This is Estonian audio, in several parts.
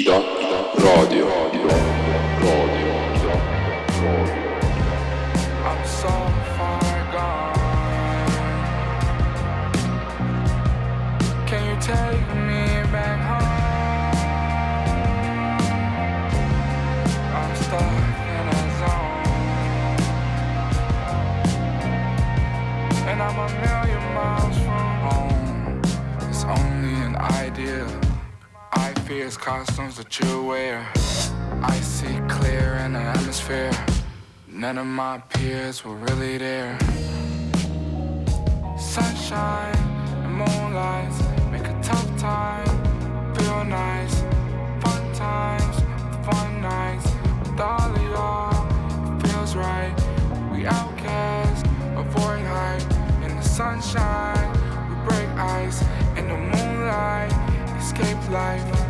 Ida, Ida, Fears costumes that you wear. I see clear in the atmosphere. None of my peers were really there. Sunshine and moonlight make a tough time feel nice. Fun times, fun nights with all of y'all. Feels right. We outcast, avoid hype. In the sunshine, we break ice. In the moonlight, escape life.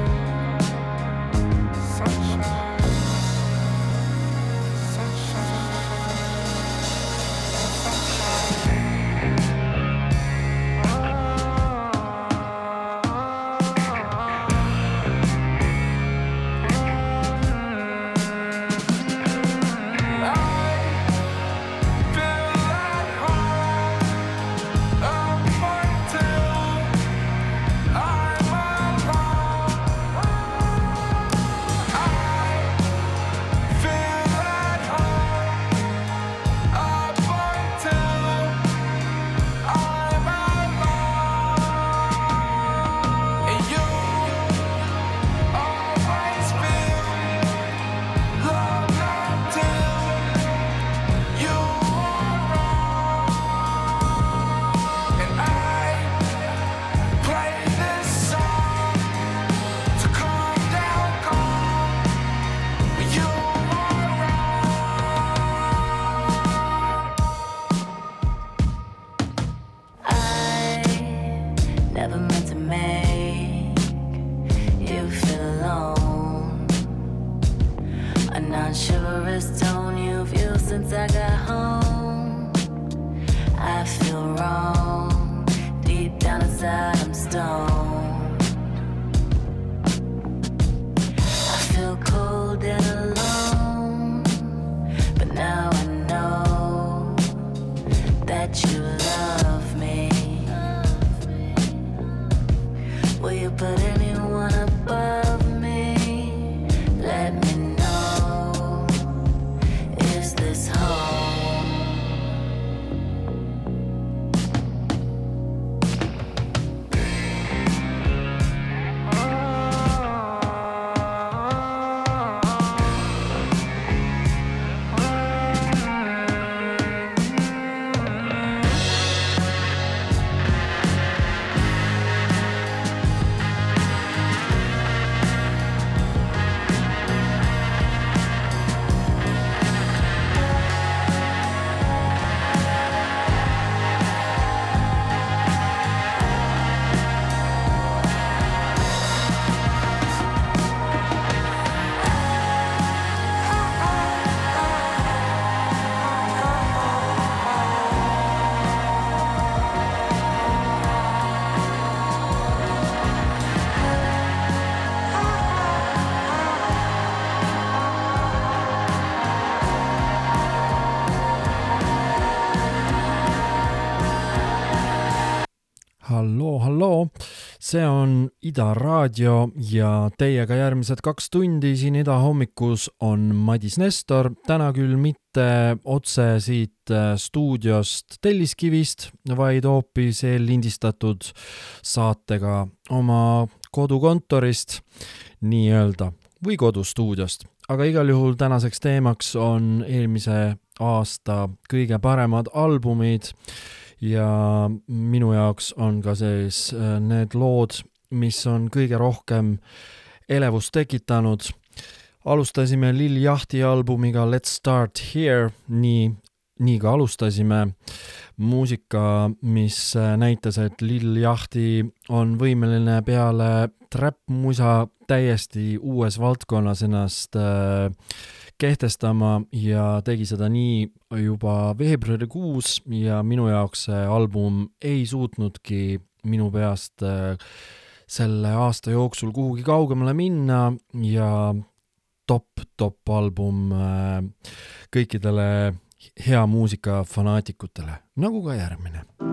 see on Ida raadio ja teiega järgmised kaks tundi siin Ida hommikus on Madis Nestor, täna küll mitte otse siit äh, stuudiost Telliskivist, vaid hoopis eellindistatud saatega oma kodukontorist nii-öelda või kodustuudiost. aga igal juhul tänaseks teemaks on eelmise aasta kõige paremad albumid ja minu jaoks on ka siis äh, need lood, mis on kõige rohkem elevust tekitanud. alustasime Lil Yachty albumiga Let's Start Here, nii nii ka alustasime. muusika, mis näitas, et Lil Yachty on võimeline peale trap-musa täiesti uues valdkonnas ennast äh, kehtestama ja tegi seda nii juba veebruarikuus ja minu jaoks see album ei suutnudki minu peast äh, selle aasta jooksul kuhugi kaugemale minna ja top, top album äh, kõikidele hea muusika fanaatikutele, nagu ka järgmine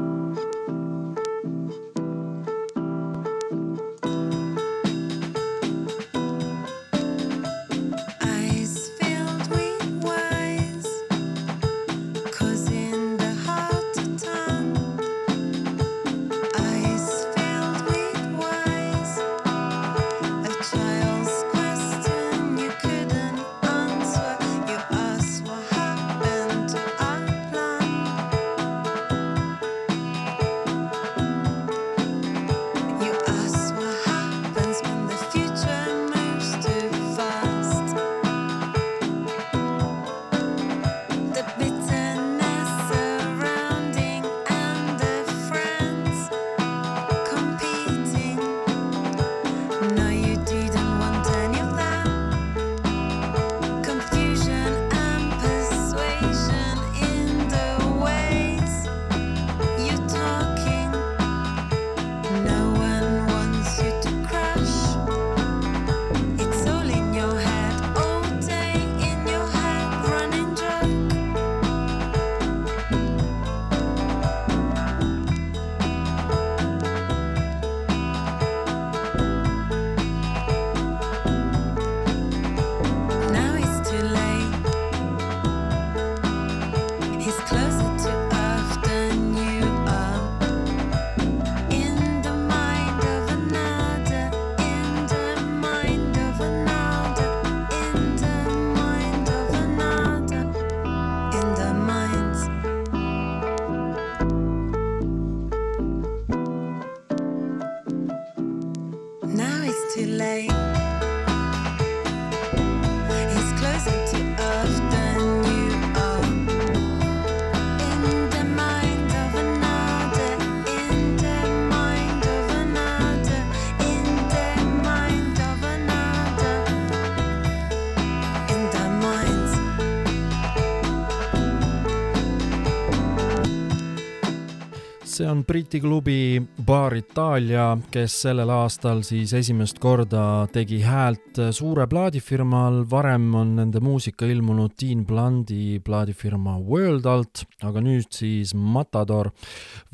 Briti klubi Bar Itaalia, kes sellel aastal siis esimest korda tegi häält suure plaadifirmal, varem on nende muusika ilmunud Dean Blundi plaadifirma World alt, aga nüüd siis Matador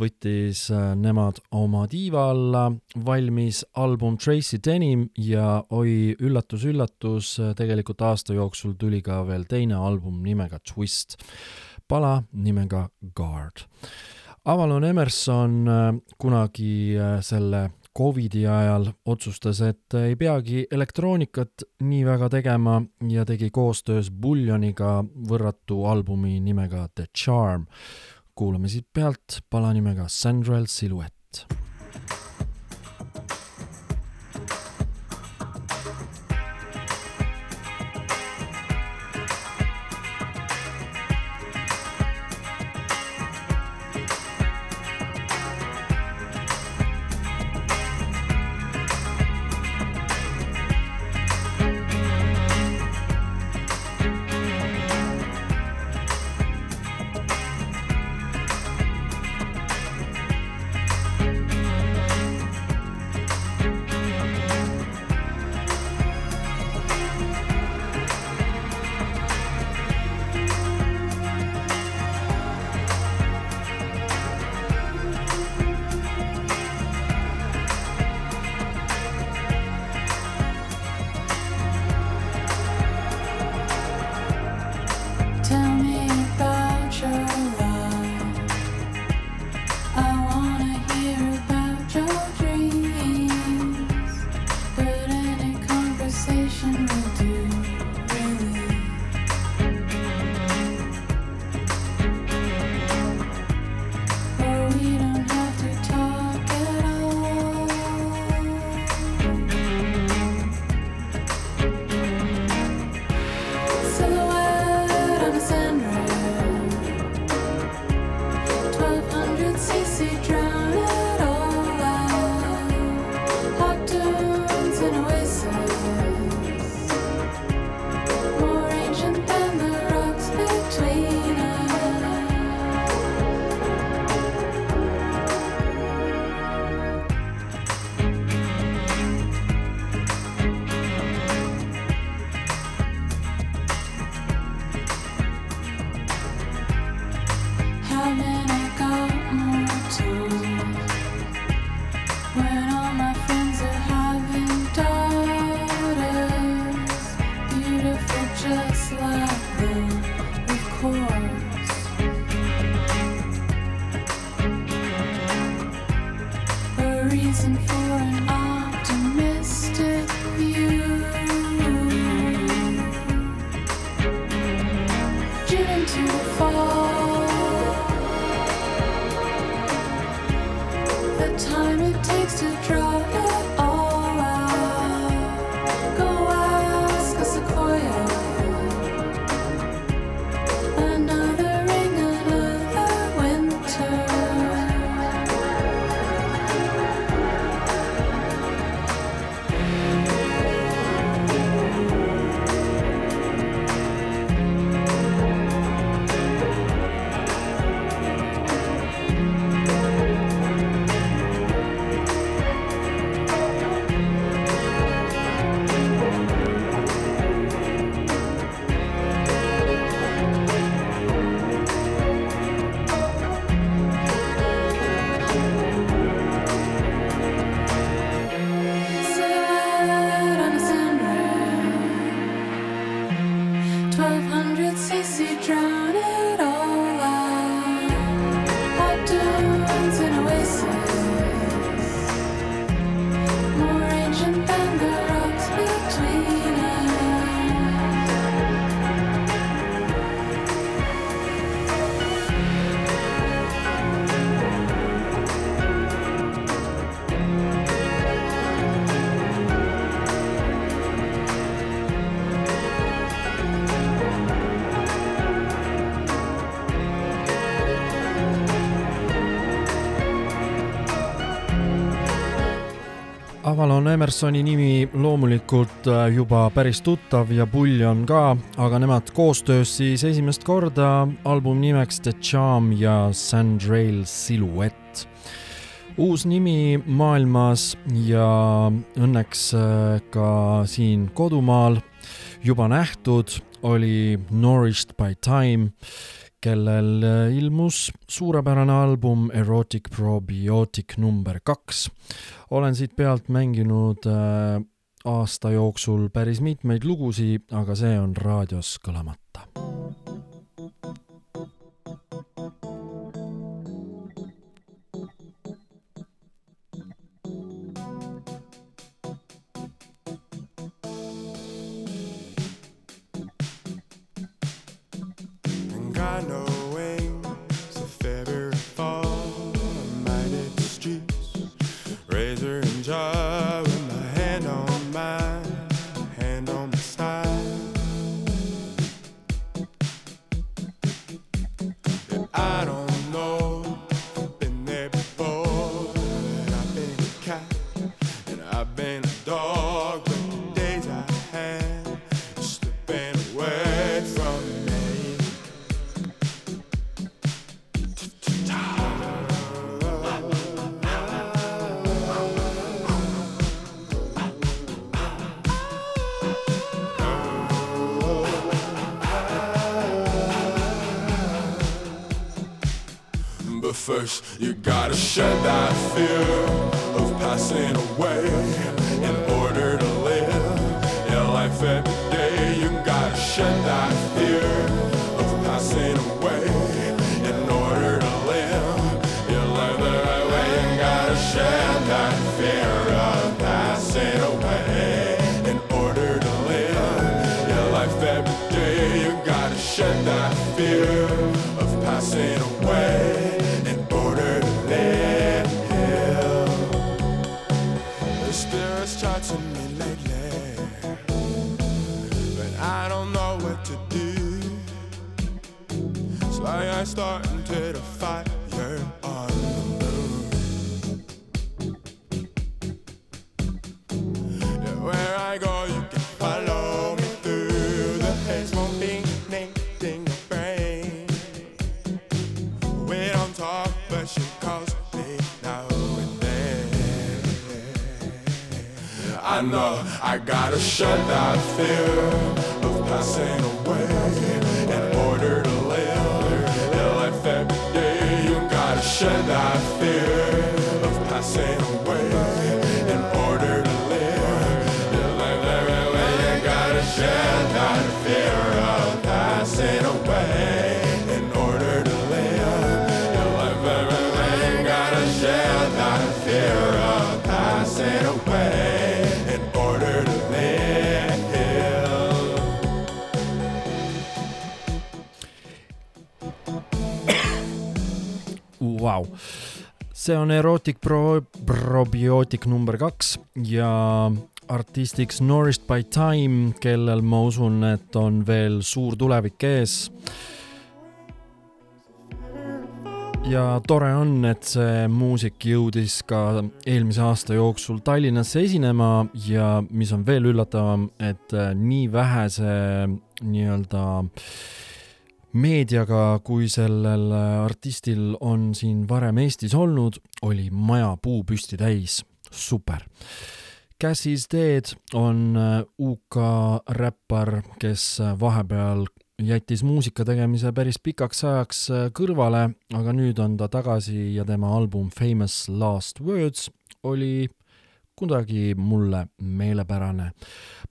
võttis äh, nemad oma tiiva alla, valmis album Tracy Denim ja oi üllatus-üllatus, tegelikult aasta jooksul tuli ka veel teine album nimega Twist, pala nimega Guard Avalon Emerson äh, kunagi äh, selle Covidi ajal otsustas, et ei peagi elektroonikat nii väga tegema ja tegi koostöös Buljoniga võrratu albumi nimega The Charm. kuulame siit pealt pala nimega Sandrel Silhouette. Emersoni nimi loomulikult äh, juba päris tuttav ja pull on ka, aga nemad koostöös siis esimest korda albumi nimeks The Charm ja Sandrail Silhouette. uus nimi maailmas ja õnneks äh, ka siin kodumaal juba nähtud oli Nourished by Time kellel eh, ilmus suurepärane album Erotic Probiotic number kaks. olen siit pealt mänginud eh, aasta jooksul päris mitmeid lugusid, aga see on raadios kõlamata shed that fear of passing away in order to live. your life every day, you gotta shed that fear. know I gotta shut that fear of passing away. See on Erotic Pro Probiotic number kaks ja artistiks Nourished by Time, kellel ma usun, et on veel suur tulevik ees. ja tore on, et see muusik jõudis ka eelmise aasta jooksul Tallinnasse esinema ja mis on veel üllatavam, et äh, nii vähese nii-öelda meediaga, kui sellel artistil on siin varem Eestis olnud, oli maja puu püsti täis. super. Cassis Dead on äh, UK räppar, kes äh, vahepeal jättis muusika tegemise päris pikaks ajaks äh, kõrvale, aga nüüd on ta tagasi ja tema album Famous Last Words oli kuidagi mulle meelepärane.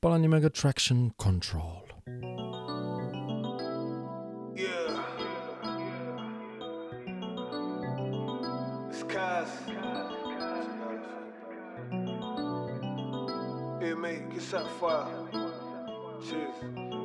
pala nimega Traction Control. Cuz. It make get set fire. Cheers.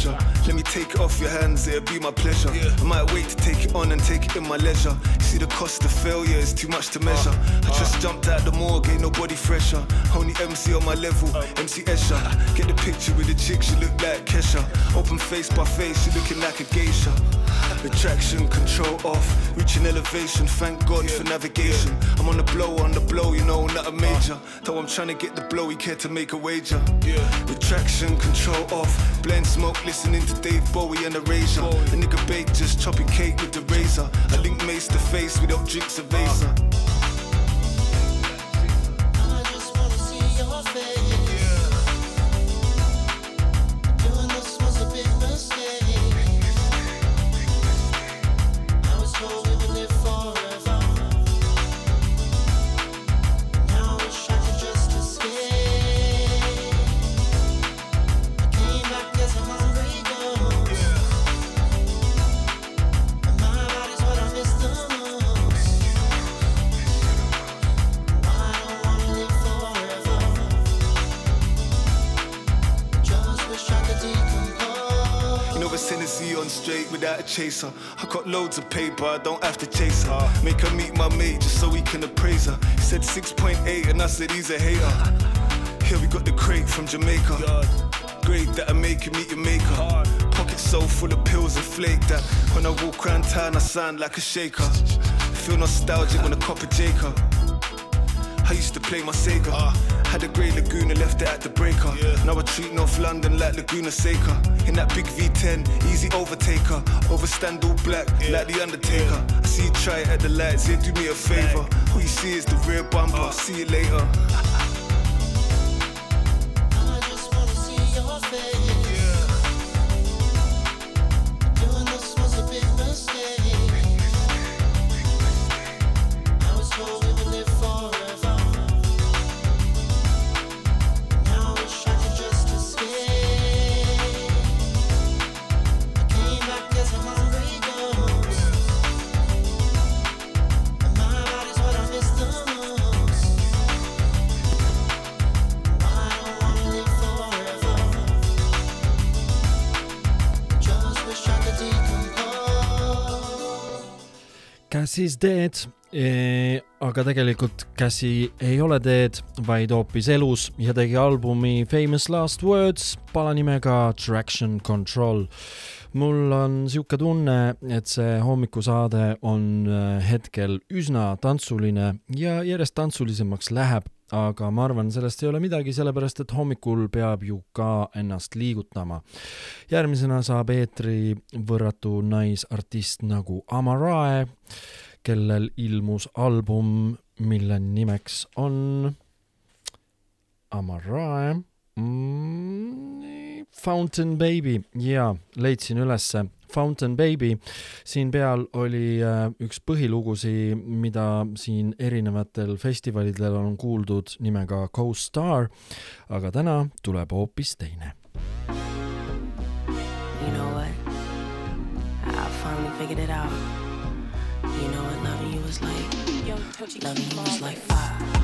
Pressure. Let me take it off your hands, it'll be my pleasure. Yeah. I might wait to take it on and take it in my leisure. You see the cost of failure is too much to measure. I just jumped out the morgue, ain't nobody fresher. Only MC on my level, MC Escher. Get the picture with the chick, she look like Kesha. Open face by face, she looking like a geisha. Attraction, control off, reaching elevation. Thank God for navigation. I'm on the blow, on the blow, you know, not a major. Though I'm trying to get the blow, he care to make a wager. Yeah. Retraction, control off, blend smoke, listening to Dave Bowie and Erasure. A nigga bake, just chopping cake with the razor. I link mace to face without drinks of Vaser. I a chaser. I got loads of paper, I don't have to chase her. Make her meet my mate just so we can appraise her. He said 6.8 and I said he's a hater. Here we got the crate from Jamaica. Great that I make you meet your maker. Pocket so full of pills and flake that when I walk around town I sound like a shaker. Feel nostalgic when I cop a Jacob. I used to play my Sega. Had a grey Laguna, left it at the breaker. Now I treat North London like Laguna Seca. In that big V10, easy overtaker. Overstand all black, like the Undertaker. I see you try it at the lights, yeah, do me a favor. All you see is the rear bumper. Uh. See you later. Cassie is dead e,, aga tegelikult Cassie ei ole dead, vaid hoopis elus ja tegi albumi Famous Last Words pala nimega Traction Control. mul on sihuke tunne, et see hommikusaade on äh, hetkel üsna tantsuline ja järjest tantsulisemaks läheb, aga ma arvan, sellest ei ole midagi, sellepärast et hommikul peab ju ka ennast liigutama. järgmisena saab eetri võrratu naisartist nagu Amarae, kellel ilmus album, mille nimeks on Amarae mm, Fountain Baby ja leidsin ülesse Fountain Baby. siin peal oli äh, üks põhilugusi, mida siin erinevatel festivalidel on kuuldud nimega Co-Star, aga täna tuleb hoopis teine. You know what? I finally figured it out. Love me, it was like fire.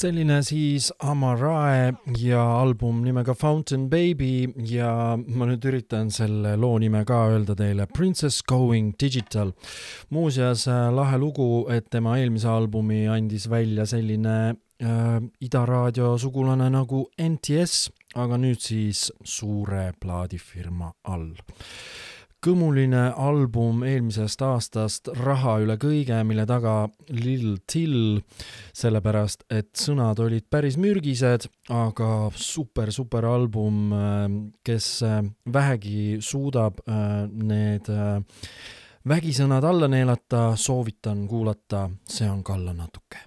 selline siis Amarae ja album nimega Fountain Baby ja ma nüüd üritan selle loo nime ka öelda teile, Princess Going Digital. muuseas äh, lahe lugu, et tema eelmise albumi andis välja selline äh, Ida Raadio sugulane nagu NTS, aga nüüd siis suure plaadifirma all kõmuline album eelmisest aastast Raha üle kõige, mille taga Lil Till, sellepärast et sõnad olid päris mürgised, aga super, super album, äh, kes äh, vähegi suudab äh, need vägisõnad alla neelata, soovitan kuulata, see on Kalla natuke.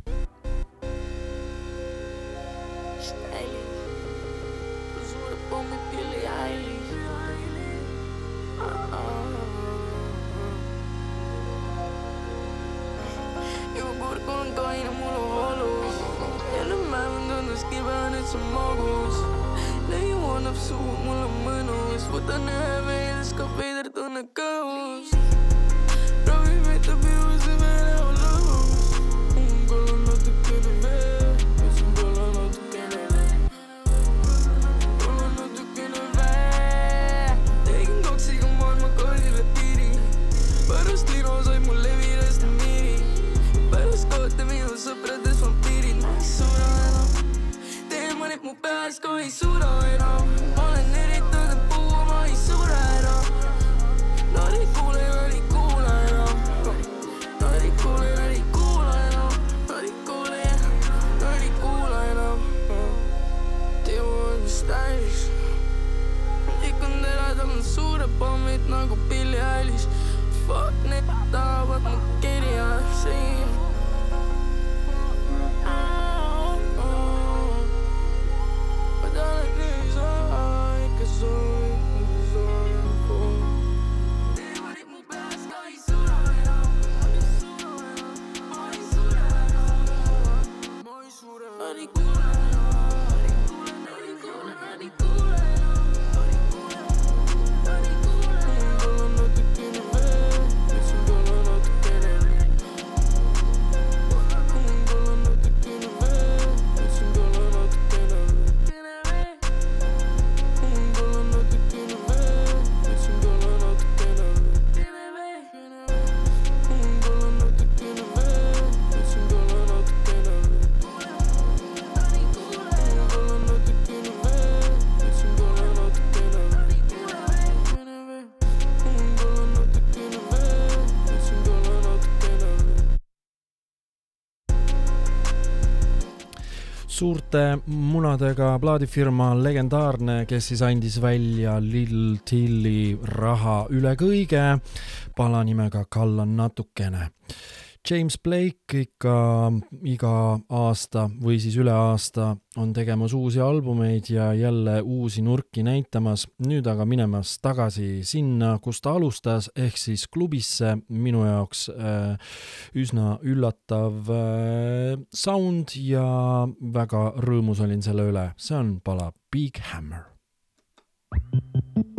Puta neve i da skal bedre du në kaos Rovi me të biu e se me në ulos Unë gollën në të kërë ve Vësë në gollën në të kërë ve Gollën në të kërë ve Te i ngok si këm bon më kërë dhe tiri. Para stiro zoj mu levi rest në miri. Para skote mi dhe së prëdes më piri Nuk i sura e no Te e mënit mu pe asko i sura e no? pommid nagu Billie Eilish Fuck, need tahavad mu kirja siin ma tean, et nii sa ikka soovid mu surma poole Money suurte munadega plaadifirma Legendaarne, kes siis andis välja Lil Tilli raha üle kõige pala nimega Kallan natukene. James Blake ikka iga aasta või siis üle aasta on tegemas uusi albumeid ja jälle uusi nurki näitamas, nüüd aga minemas tagasi sinna, kust ta alustas, ehk siis klubisse, minu jaoks äh, üsna üllatav äh, sound ja väga rõõmus olin selle üle, see on pala Big Hammer. We are,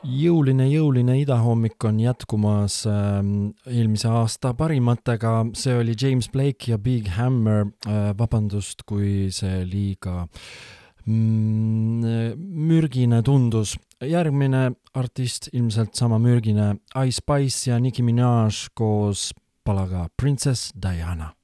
jõuline, jõuline idahommik on jätkumas äh, eelmise aasta parimatega, see oli James Blake ja Big Hammer äh,, vabandust, kui see liiga mm, mürgine tundus. järgmine artist, ilmselt sama mürgine, Ice Spice ja Nicki Minaj koos palaga Princess Diana.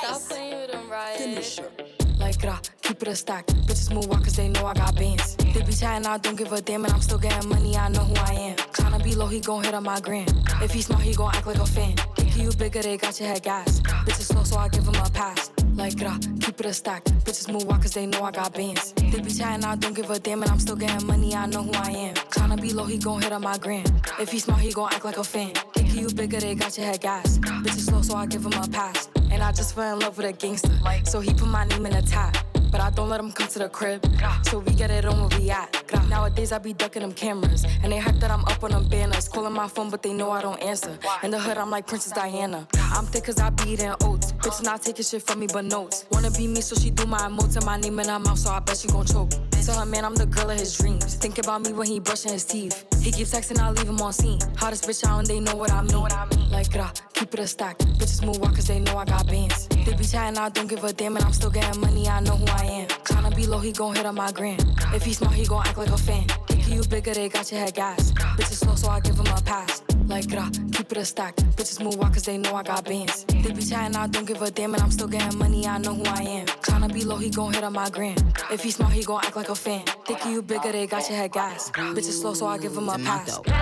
Stop playing with them, right? Finish her. Like grah, keep it a stack. Bitches move out cause they know I got bands. They be chatting, I don't give a damn, and I'm still getting money, I know who I am. Tryna be low, he gon' hit on my gram. If he smart, he gon' act like a fan. Think you bigger, they got your head gas. Bitches slow, so I give him a pass. Like grah, keep it a stack. Bitches move out cause they know I got bands. They be chatting, I don't give a damn, and I'm still getting money, I know who I am. Tryna be low, he gon' hit on my gram. If he smart, he gon' act like a fan. Think you bigger, they got your head gas. Bitches slow, so I give him a pass. And I just fell in love with a gangster. So he put my name in a tag. But I don't let him come to the crib. So we get it on where we at. Nowadays I be ducking them cameras. And they hype that I'm up on them banners. Calling my phone, but they know I don't answer. In the hood, I'm like Princess Diana. I'm thick cause I be eating oats. Bitch not taking shit from me but notes. Wanna be me, so she do my emotes and my name in her mouth, so I bet she gon' choke. Tell her man I'm the girl of his dreams. Think about me when he brushing his teeth. He keeps texting, I leave him on scene. Hottest bitch out and they know what I mean. Like grah, keep it a stack. Bitches move out cause they know I got bands. They be chatting, I don't give a damn, and I'm still getting money, I know who I am. Tryna be low, he gon' hit on my gram. If he smart, he gon' act like a fan. Think you bigger, they got your head gas. Bitches slow, so I give him a pass. Like grah, keep it a stack. Bitches move out cause they know I got bands. They be chatting, I don't give a damn, and I'm still getting money, I know who I am. Tryna be low, he gon' hit on my gram. If he smart, he gon' act like a fan. Think you bigger, they got your head gas. Bitches slow, so I give him a pass. I,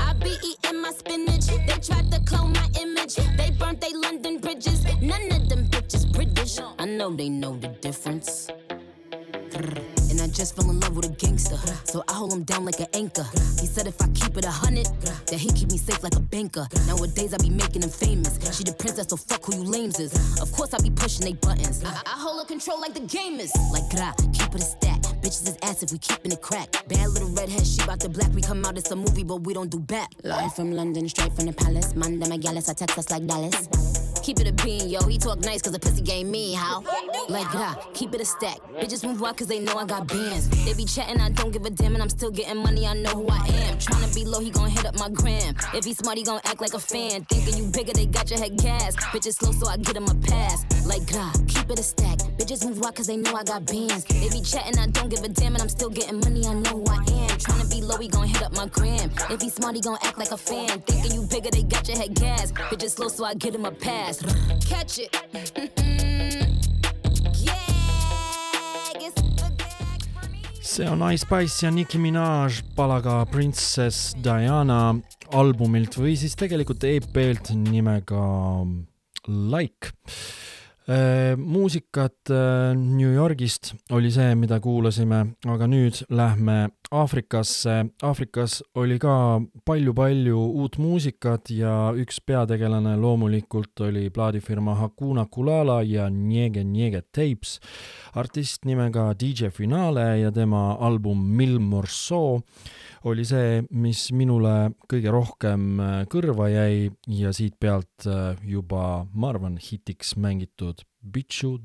I be eating my spinach. They tried to clone my image. They burnt they London bridges. None of them bitches British. I know they know the difference. And I just fell in love with a gangster. So I hold him down like an anchor. He said if I keep it a hundred, that he keep me safe like a banker. Nowadays I be making him famous. She the princess, so fuck who you lames is. Of course I be pushing they buttons. I, I hold her control like the gamers. Like gra, keep it a stack. Bitches is ass if we keeping it crack. Bad little redhead, she bout the black. We come out, it's a movie, but we don't do back. Live from London, straight from the palace. Man, them a gallus, I text us like Dallas. Keep it a bean, yo. He talk nice cause the pussy game me, how? Like, gra, keep it a stack. Bitches move out cause they know I got bands. They be chatting, I don't give a damn, and I'm still getting money, I know who I am. Tryna be low, he gon' hit up my gram. If he smart, he gon' act like a fan. Thinking you bigger, they got your head gas. Bitches slow, so I get him a pass. Like, gra, keep it a stack. Bitches move out cause they know I got bands. They be chatting, I don't give a damn, and I'm still getting money, I know who I am. Tryna be low, he gon' hit up my gram. If he smart, he gon' act like a fan. Thinking you bigger, they got your head gas. Bitches slow, so I get him a pass. Catch it. see on Ice Spice ja Nicki Minaj palaga Princess Diana albumilt või siis tegelikult EP-lt nimega Like. Muusikat äh, New Yorgist oli see, mida kuulasime, aga nüüd lähme Aafrikasse. Aafrikas oli ka palju-palju uut muusikat ja üks peategelane loomulikult oli plaadifirma Hakuna Kulala ja Niege Niege Tapes. artist nimega DJ Finale ja tema album Mil Morceau oli see, mis minule kõige rohkem äh, kõrva jäi ja siit pealt äh, juba, ma arvan, hitiks mängitud met Bicho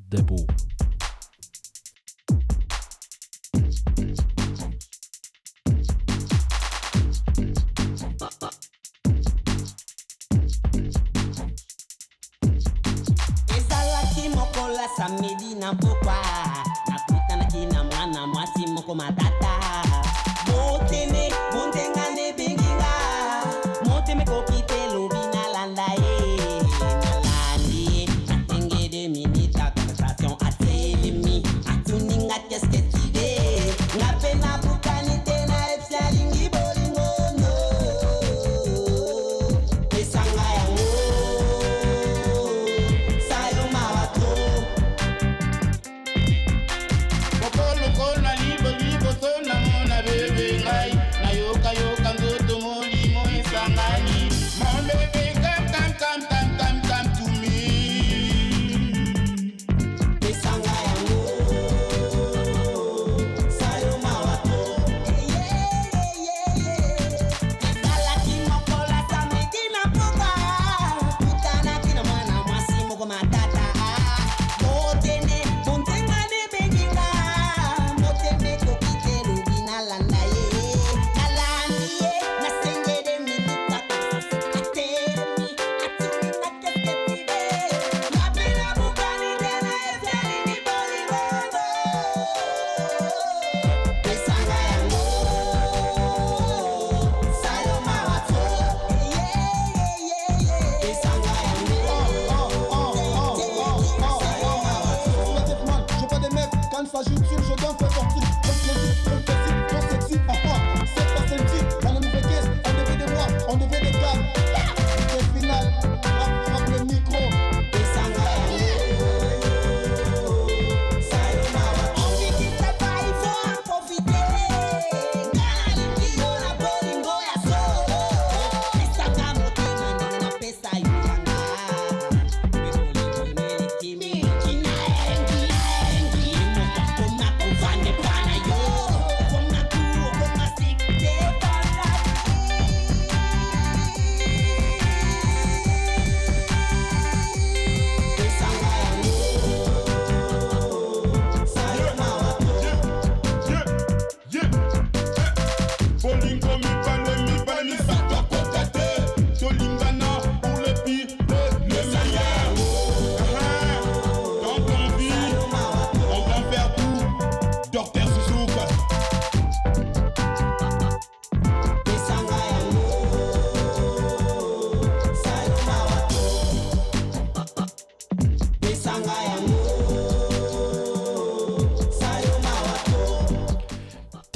Medina Samedi na pokwa nakuta na kina mwana mwasi moko matata.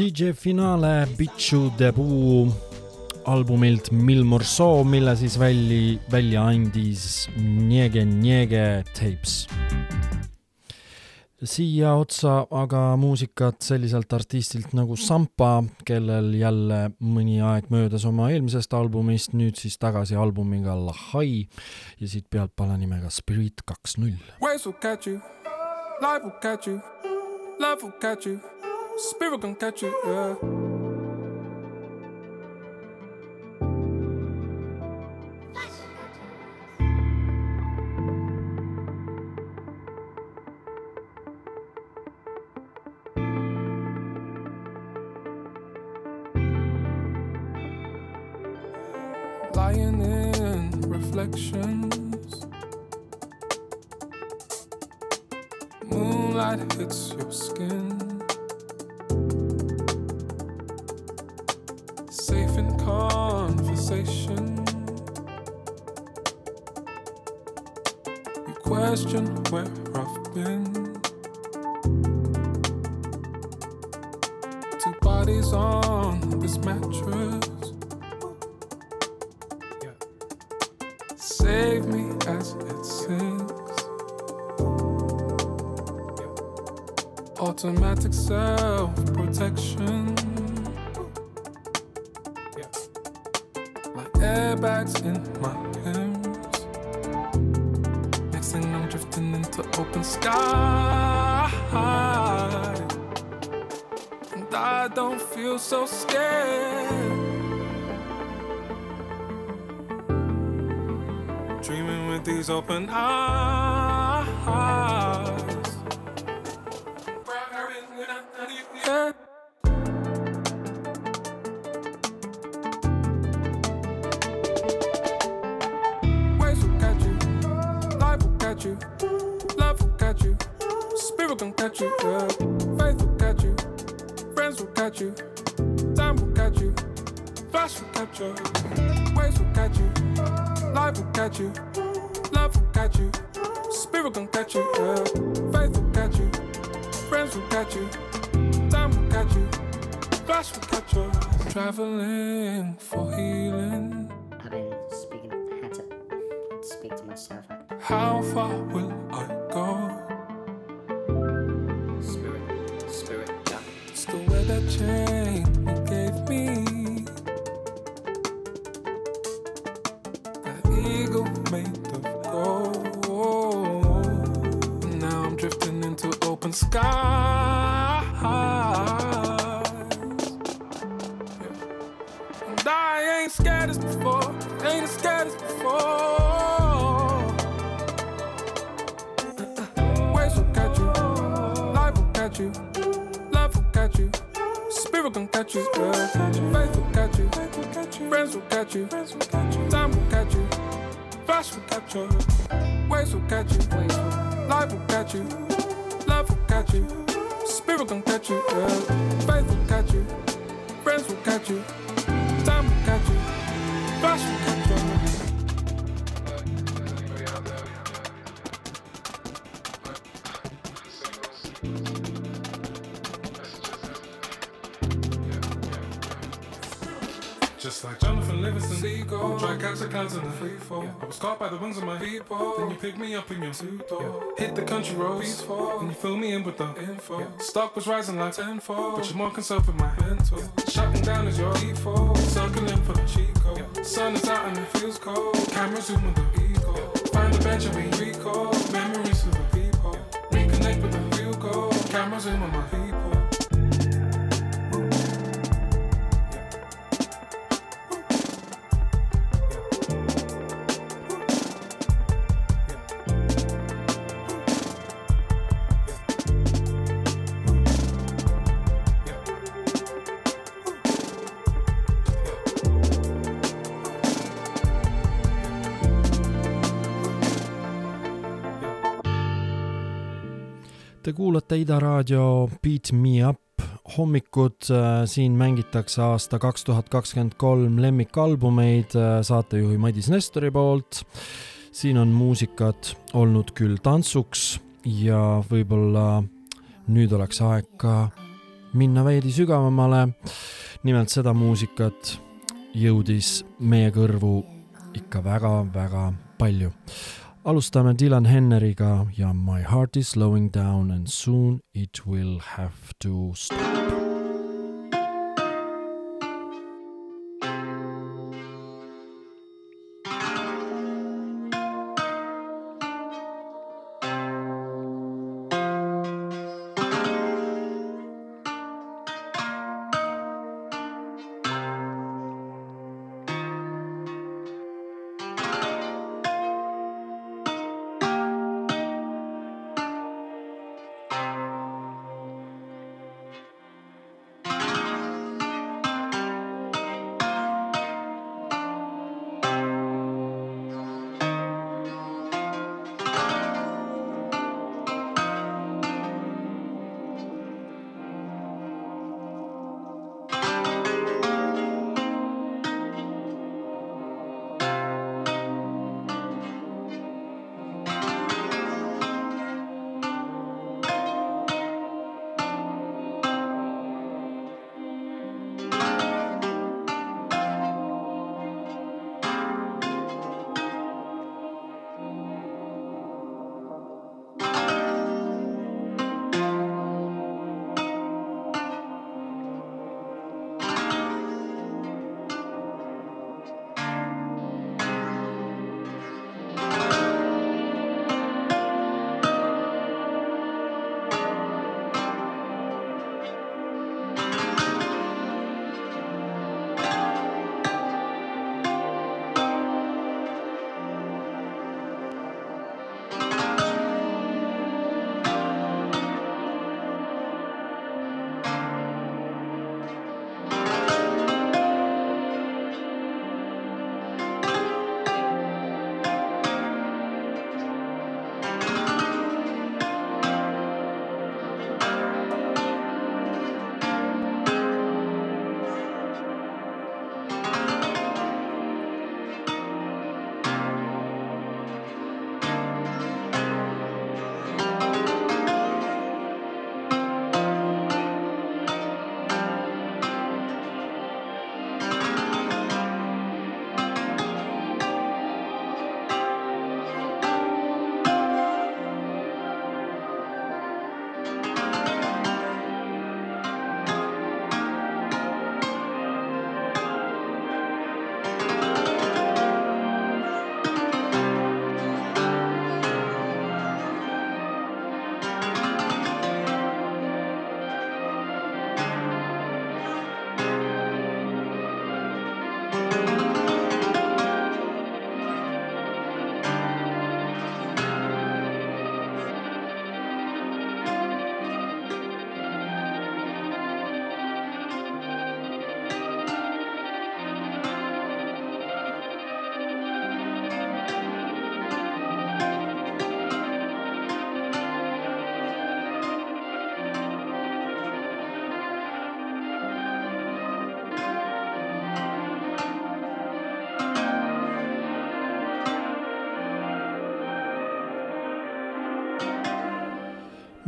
DJ Finale Bitchu debuu albumilt Milmor Soo, mille siis välja, välja andis Niege Niege Tapes. siia otsa aga muusikat selliselt artistilt nagu Sampa, kellel jälle mõni aeg möödas oma eelmisest albumist, nüüd siis tagasi albumiga Lahai ja siit pealt pala nimega Spirit kaks null. Waves will catch you, life will catch you, love will catch you. Spirit gon' catch you, yeah. Caught by the wings of my people. Then you pick me up in your two door. Hit the country roads, peaceful, and you fill me in with the info. Stock was rising like tenfold, but you're more concerned with my mental. Shutting down is your default. Circling for the cheat code. Sun is out and it feels cold. Camera zooming the ego. Find the bench and we recall memories of the people. Reconnect with the real goal. Camera zoom on my people. Kuulate Ida raadio Beat Me Up hommikud, siin mängitakse aasta kaks tuhat kakskümmend kolm lemmikalbumeid äh, saatejuhi Madis Nestori poolt. siin on muusikat olnud küll tantsuks ja võib-olla nüüd oleks aeg ka minna veidi sügavamale. nimelt seda muusikat jõudis meie kõrvu ikka väga-väga palju alustame Dylan Henneriga ja My heart is slowing down and soon it will have to stop.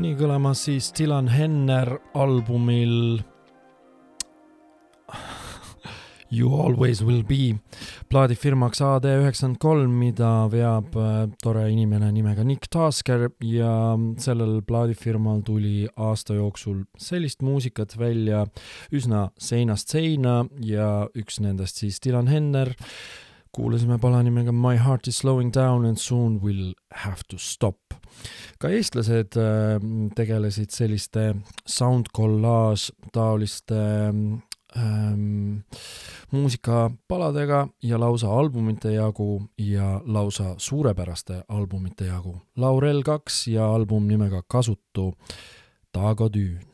Nii kõlamas siis Dylan Henner albumil You always will be plaadifirmaks AD üheksakümmend kolm, mida veab äh, tore inimene nimega Nick Tasker ja sellel plaadifirmal tuli aasta jooksul sellist muusikat välja üsna seinast seina ja üks nendest siis Dylan Henner. Kuulasime pala nimega My heart is slowing down and soon will have to stop. ka eestlased äh, tegelesid selliste sound collage taoliste ähm, muusikapaladega ja lausa albumite jagu ja lausa suurepäraste albumite jagu. Laurel kaks ja album nimega Kasutu, Tago Tüün.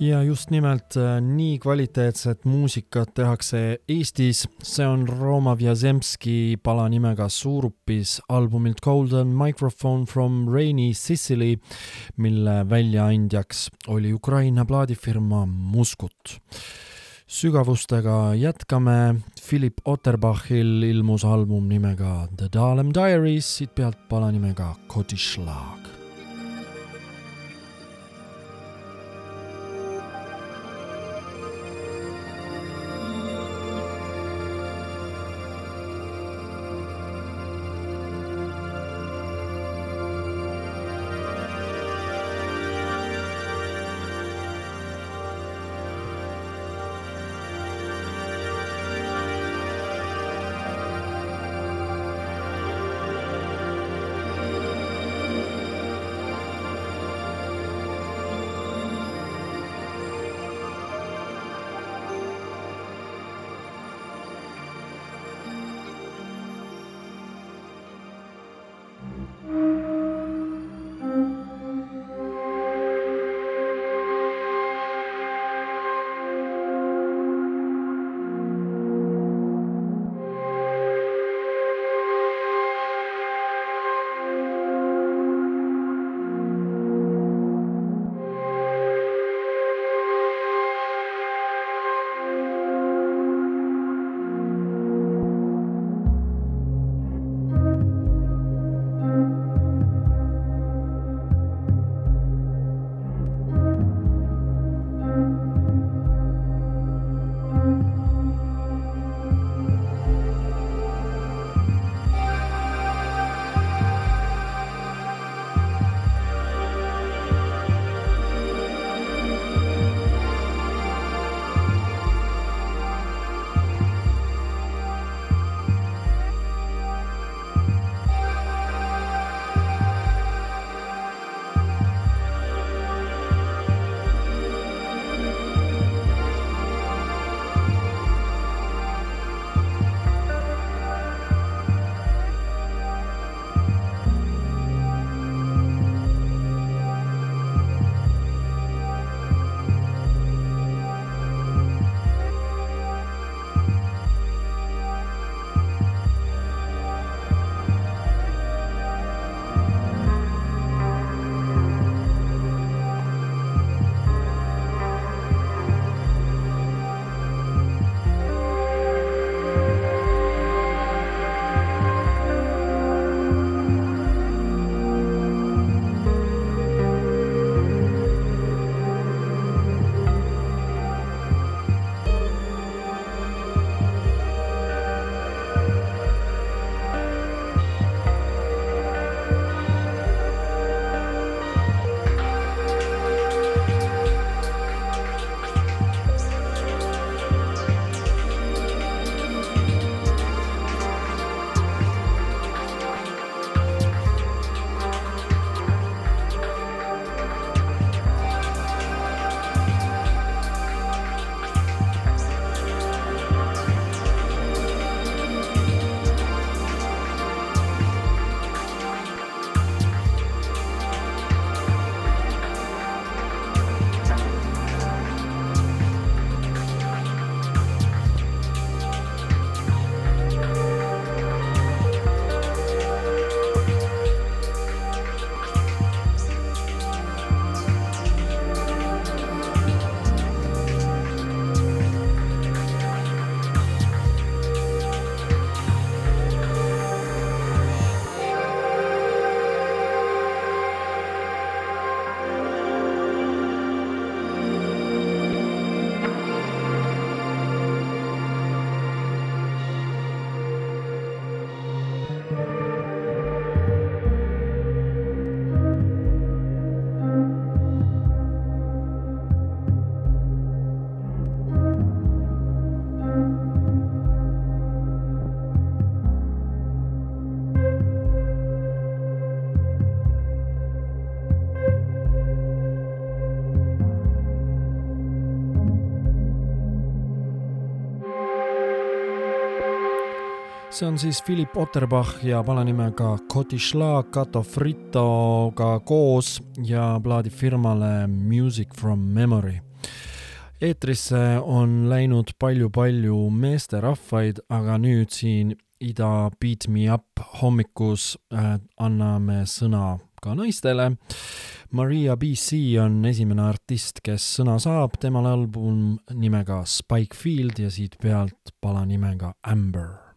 Ja just nimelt äh, nii kvaliteetset muusikat tehakse Eestis, see on Rooma Vjazemski pala nimega Suurupis albumilt Golden Microphone from Rainy Sicily, mille väljaandjaks oli Ukraina plaadifirma Muskut. sügavustega jätkame, Philip Otterbachil ilmus album nimega The Dahlem Diaries, siit pealt pala nimega Kodischlag. See on siis Philip Otterbach ja pala nimega Kotishla Kato Fritoga koos ja plaadib firmale Music from Memory. eetrisse on läinud palju-palju meesterahvaid, aga nüüd siin Ida Beat Me Up hommikus äh, anname sõna ka naistele. Maria BC on esimene artist, kes sõna saab, temal album nimega Spike Field ja siit pealt pala nimega Amber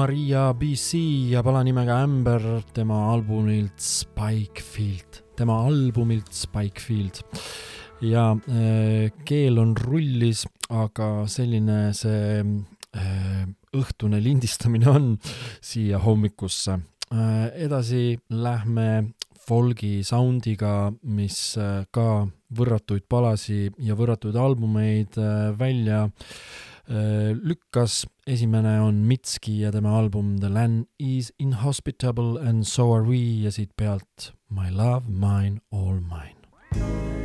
Maria BC ja pala nimega Amber tema albumilt Spikefield, tema albumilt Spikefield. ja äh, keel on rullis, aga selline see äh, õhtune lindistamine on siia hommikusse äh,. edasi lähme folgi soundiga, mis äh, ka võrratuid palasi ja võrratuid albumeid äh, välja äh, lükkas. esimene on Mitski ja tema album The Land is inhospitable and so are we ja siit pealt My love, mine, all mine.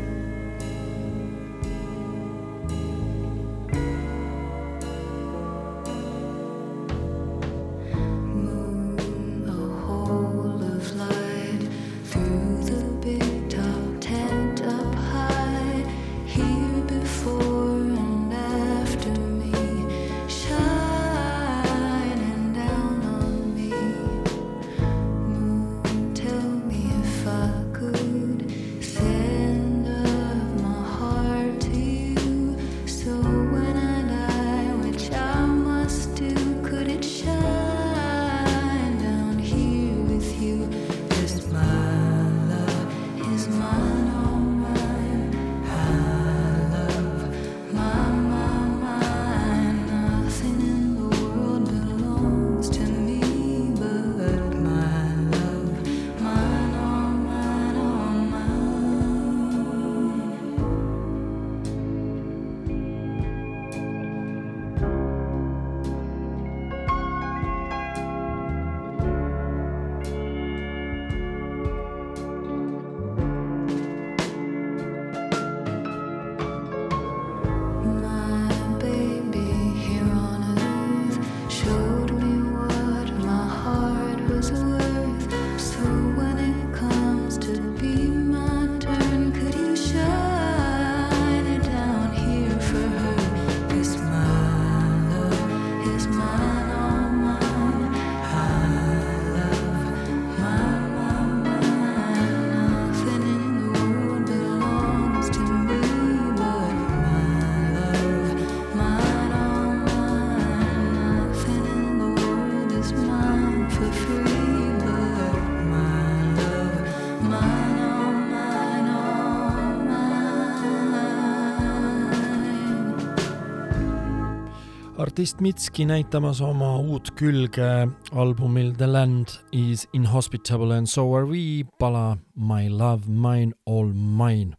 artist Mitski näitamas oma uut külge albumil The Land is Inhospitable and So Are We pala My Love Mine All Mine.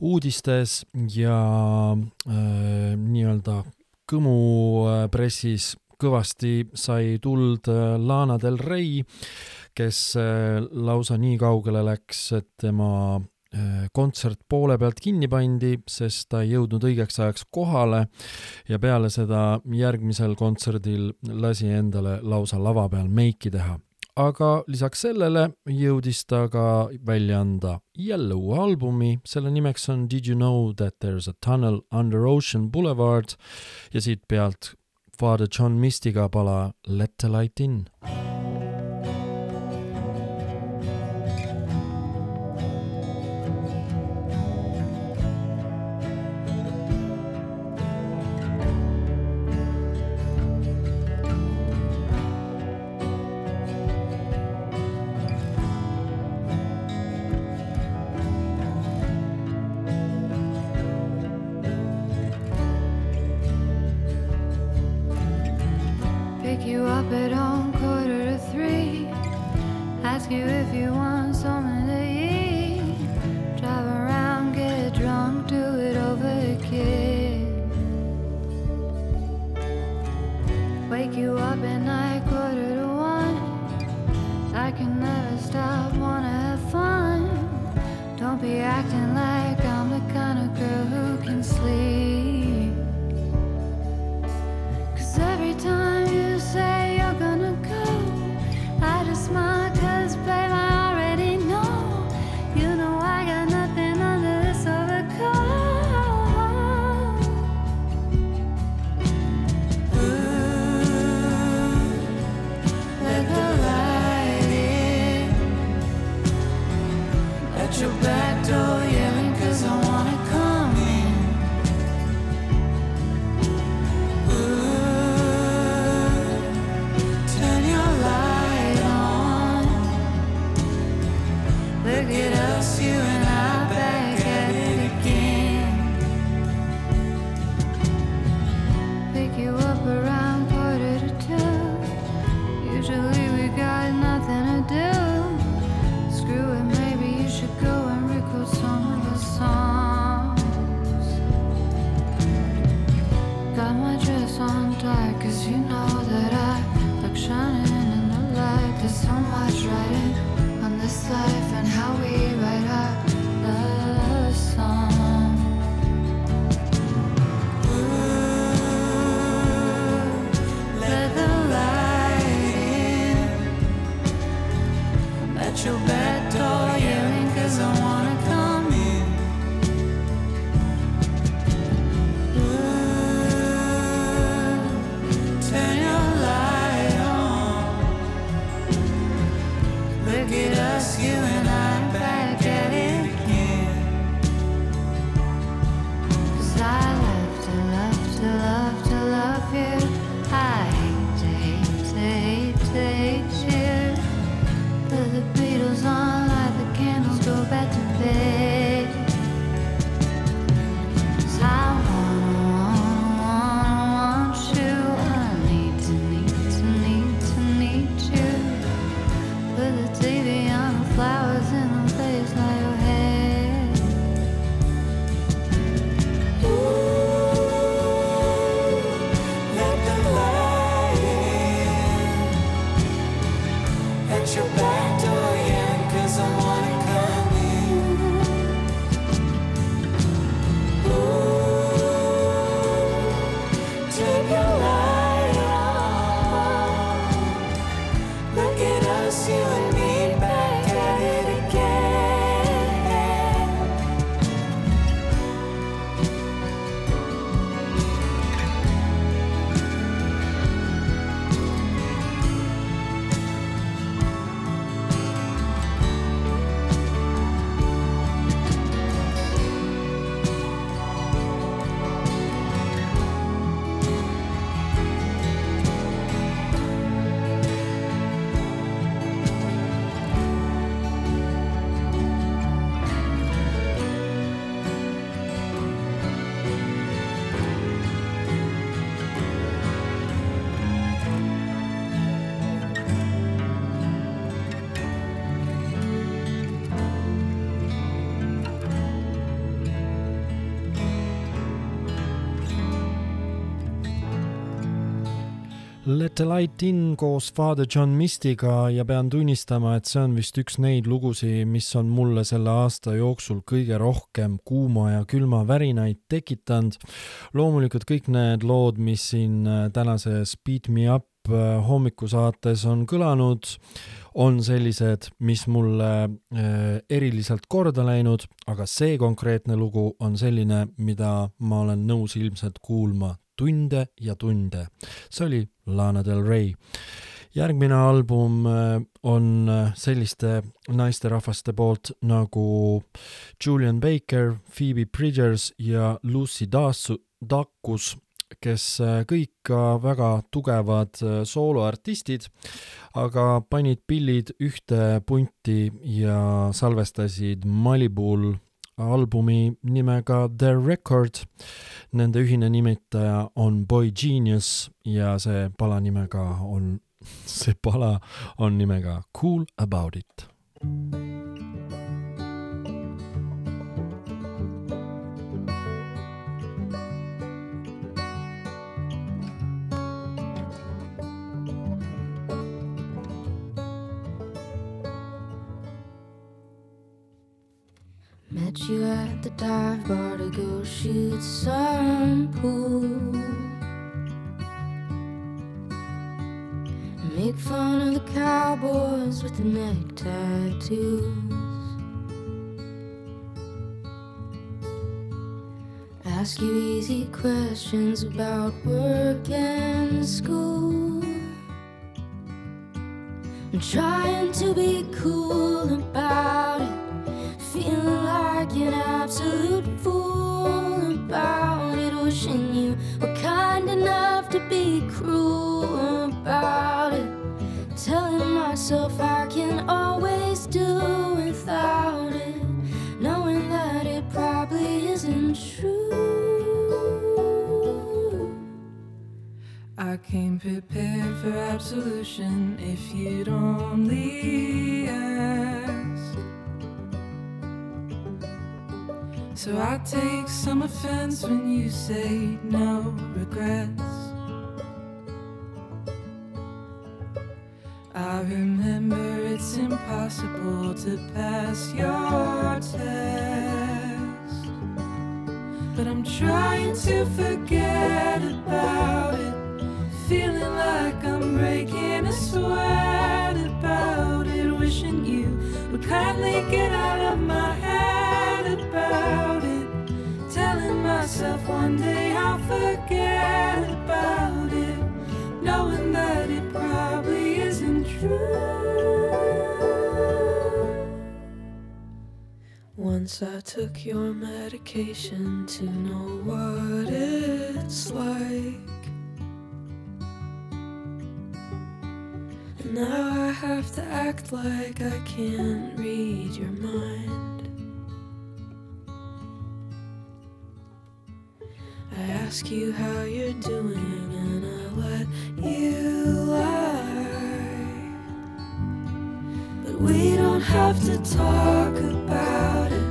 uudistes ja äh, nii-öelda kõmupressis äh, kõvasti sai tuld äh, Lana Del Rey, kes äh, lausa nii kaugele läks, et tema Äh, kontsert poole pealt kinni pandi, sest ta ei jõudnud õigeks ajaks kohale. Ja peale seda järgmisel kontserdil lasi endale lausa lava peal meiki teha. aga lisaks sellele jõudis ta ka välja anda jälle uue albumi, selle nimeks on Did you know that there is a tunnel under ocean boulevard? Ja siit pealt Father John Mistiga pala Let the light in. Let the light in koos Father John Mistiga ja pean tunnistama, et see on vist üks neid lugusid, mis on mulle selle aasta jooksul kõige rohkem kuuma ja külma värinaid tekitanud. loomulikult kõik need lood, mis siin äh, tänases Beat Me Up äh, hommikusaates on kõlanud, on sellised, mis mulle äh, eriliselt korda läinud, aga see konkreetne lugu on selline, mida ma olen nõus ilmselt kuulma tunde ja tunde. see oli Lana Del Rey. järgmine album äh, on äh, selliste naisterahvaste poolt nagu Julian Baker, Phoebe Bridgers ja Lucy Dasu-, Dacus, kes äh, kõik ka väga tugevad sooloartistid, aga panid pillid ühte punti ja salvestasid Malibul albumi nimega The Record. Nende ühine nimetaja on Boy Genius ja see pala nimega on, see pala on nimega Cool About It. You at the dive bar to go shoot some pool. Make fun of the cowboys with the neck tattoos. Ask you easy questions about work and school. I'm trying to be cool about it. Feeling like an absolute fool about it. Wishing you were kind enough to be cruel about it. Telling myself I can always do without it. Knowing that it probably isn't true. I came prepared for absolution if you'd only ask. So I take some offense when you say no regrets. I remember it's impossible to pass your test. But I'm trying to forget about it. Feeling like I'm breaking a sweat about it. Wishing you would kindly get out of my head about it. Telling myself one day I'll forget about it. Knowing that it probably isn't true. Once I took your medication to know what it's like. Now I have to act like I can't read your mind. I ask you how you're doing and I let you lie. But we don't have to talk about it.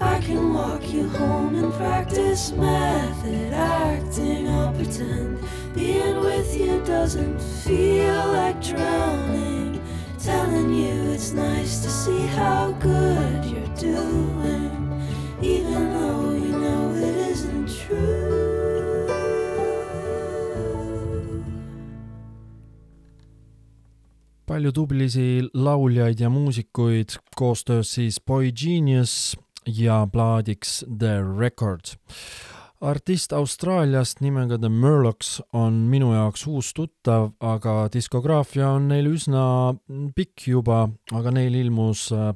I can walk you home and practice method acting. I'll pretend being with you doesn't feel like drowning. Telling you it's nice to see how good you're doing, even though you know it isn't true. palju tublisi lauljaid ja muusikuid koostöös siis Boy Genius ja plaadiks The Record. Artist Austraaliast nimega The Murlocs on minu jaoks uus tuttav, aga diskograafia on neil üsna pikk juba, aga neil ilmus äh,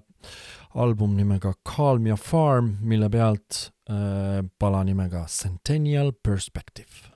album nimega Calm Your Farm, mille pealt äh, pala nimega Centennial Perspective.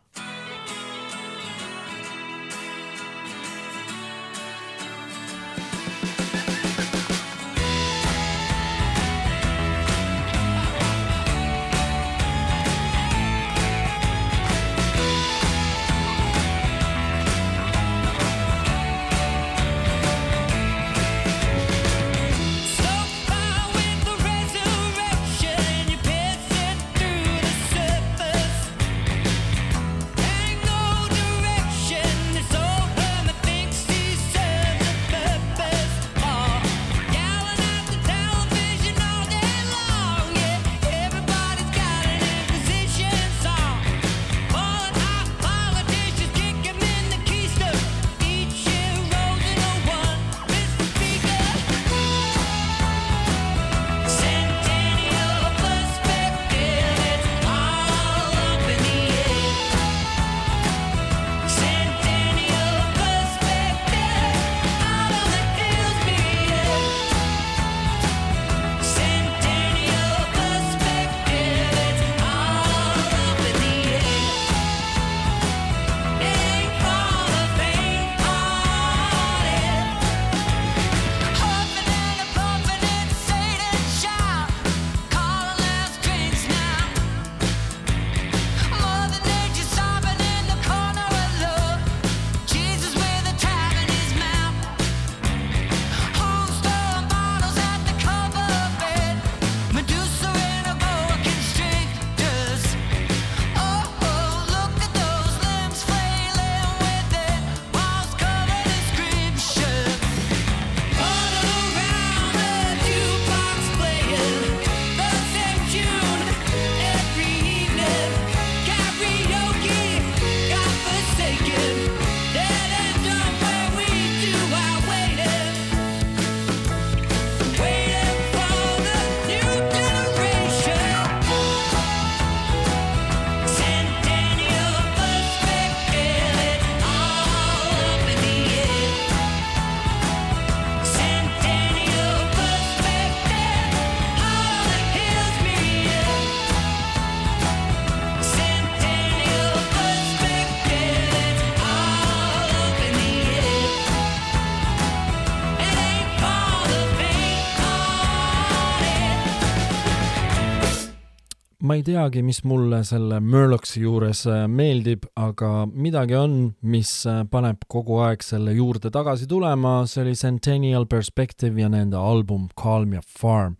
Ma ei teagi, mis mulle selle Murloksi juures äh, meeldib, aga midagi on, mis äh, paneb kogu aeg selle juurde tagasi tulema, see oli Centennial Perspective ja nende album Calm Your Farm.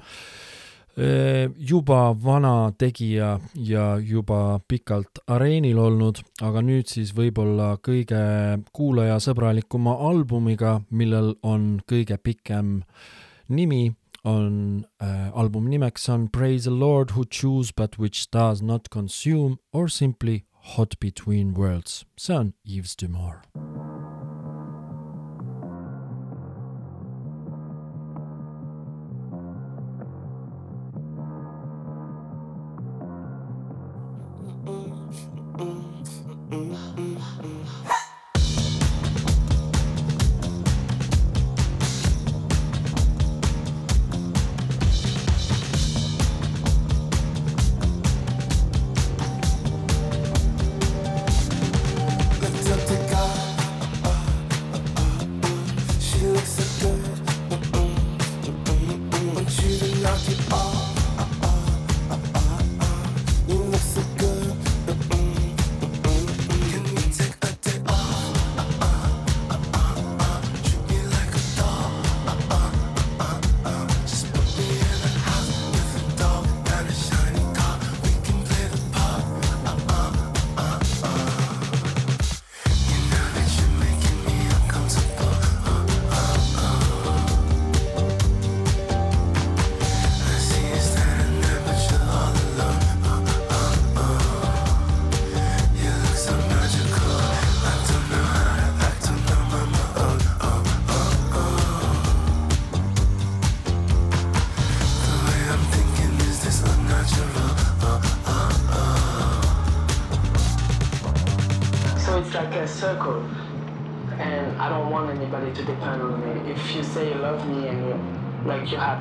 juba vana tegija ja juba pikalt areenil olnud, aga nüüd siis võib-olla kõige kuulajasõbralikuma albumiga, millel on kõige pikem nimi, on äh, albumi nimeks on Praise the Lord who choose but which does not consume or simply hot between worlds. see on Yves Dumore.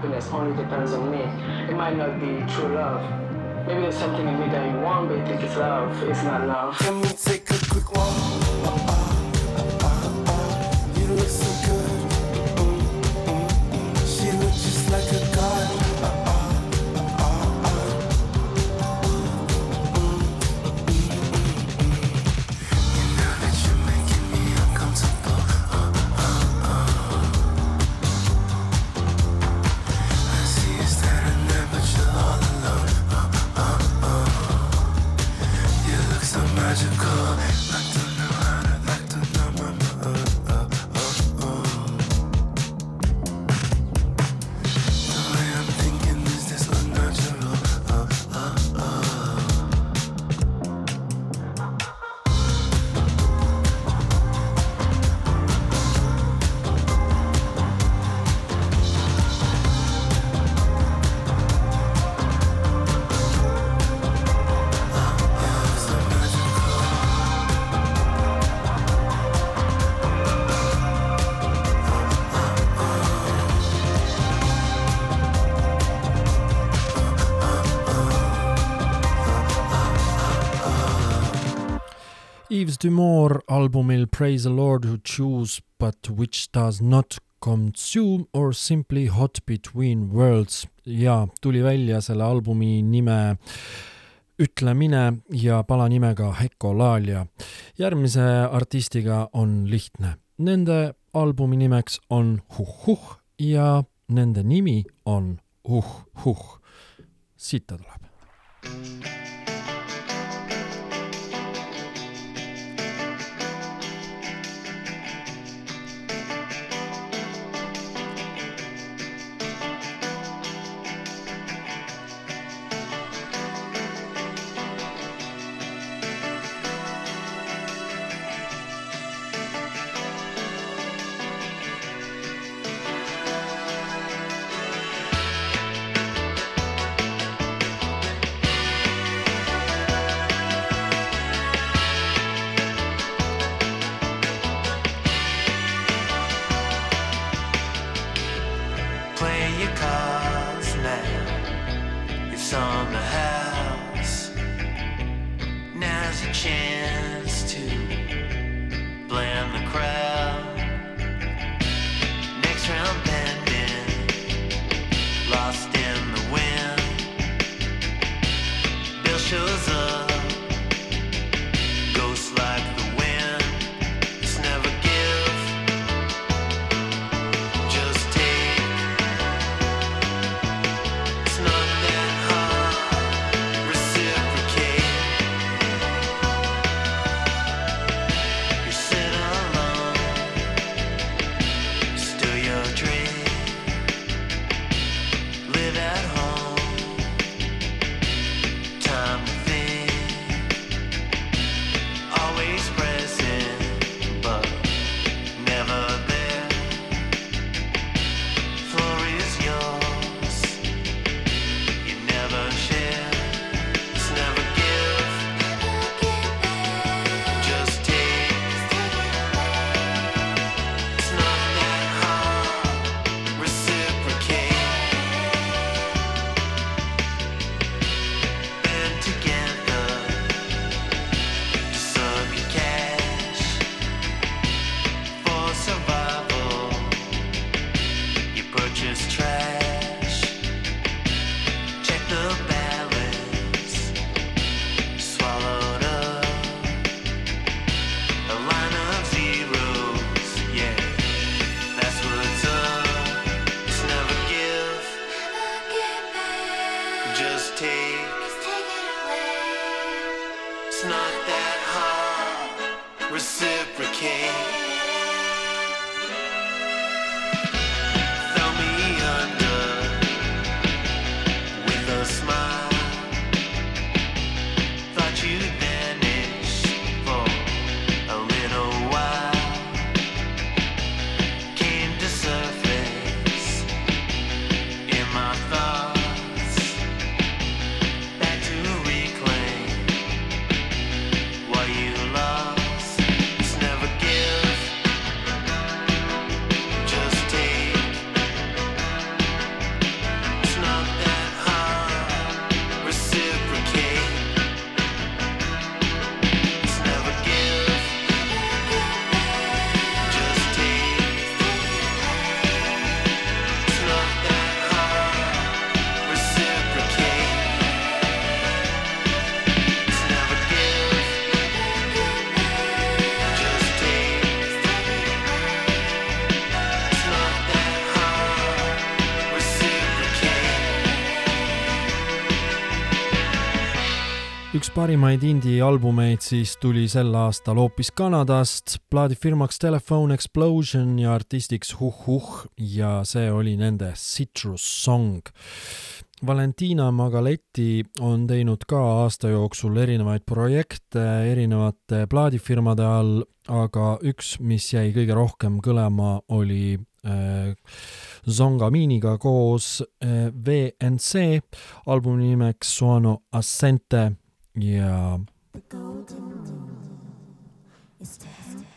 Happiness only depends on me, it might not be true love. Maybe there's something in me that you want, but you think it's love. It's not love. Dumore albumil Praise the Lord who choose but which does not consume or simply hot between worlds ja tuli välja selle albumi nime ütlemine ja pala nimega Hekolalia. järgmise artistiga on lihtne. Nende albumi nimeks on Huh-Huh ja nende nimi on Huh-Huh. siit ta tuleb. Üks parimaid indie-albumeid siis tuli sel aastal hoopis Kanadast, plaadifirmaks Telephone Explosion ja artistiks Huh Huh ja see oli nende Citrus Song. Valentina Magaletti on teinud ka aasta jooksul erinevaid projekte erinevate plaadifirmade all, aga üks, mis jäi kõige rohkem kõlama, oli äh, Zongaminiga koos äh, VNC, albumi nimeks Suono Assente ja is to help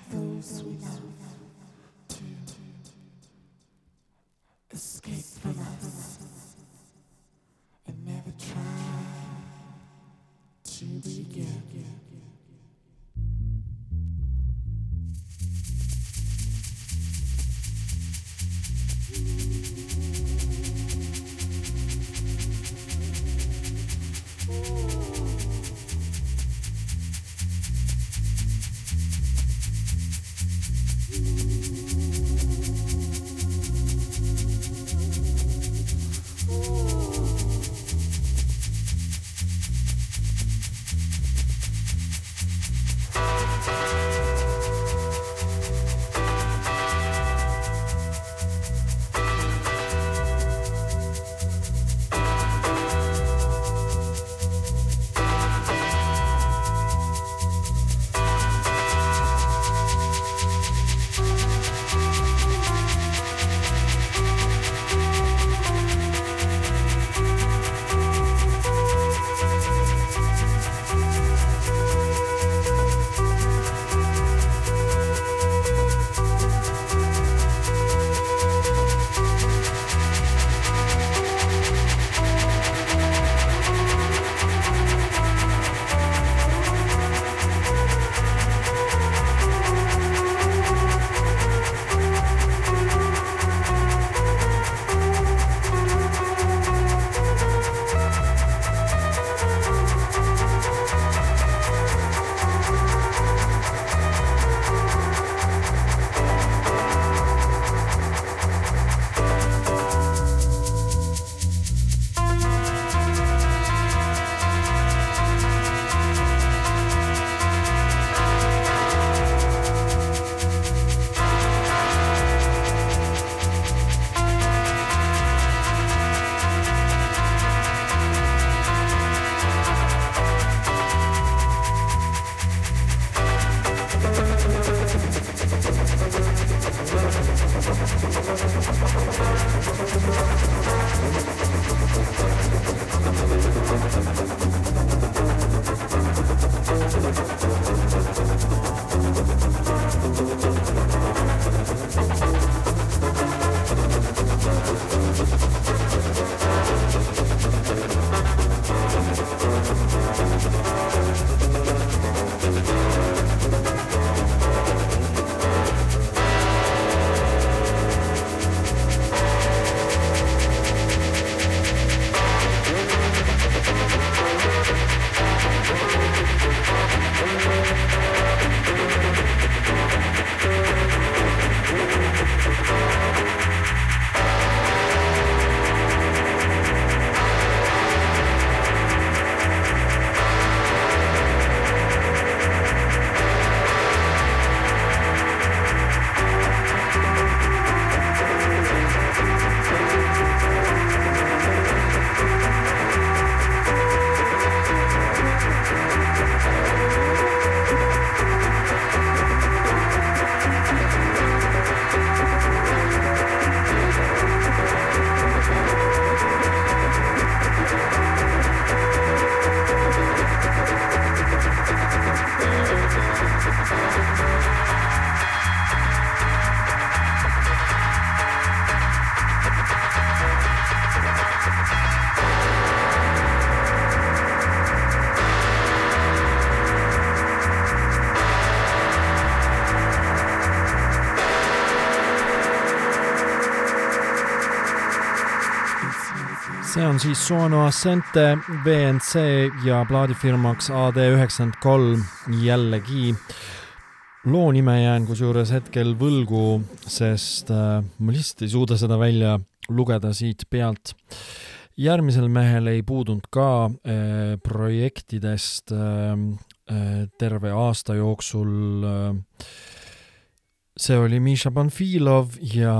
on siis Sono Ascente VNC ja plaadifirmaks AD üheksakümmend kolm jällegi. loo nime jään kusjuures hetkel võlgu, sest äh, ma lihtsalt ei suuda seda välja lugeda siit pealt. järgmisel mehel ei puudunud ka äh, projektidest äh, terve aasta jooksul see oli Misha Panfilov ja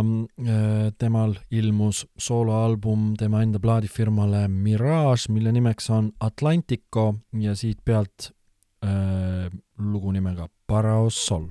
äh, temal ilmus sooloalbum tema enda plaadifirmale Mirage, mille nimeks on Atlantico ja siit pealt äh, lugu nimega Paraosol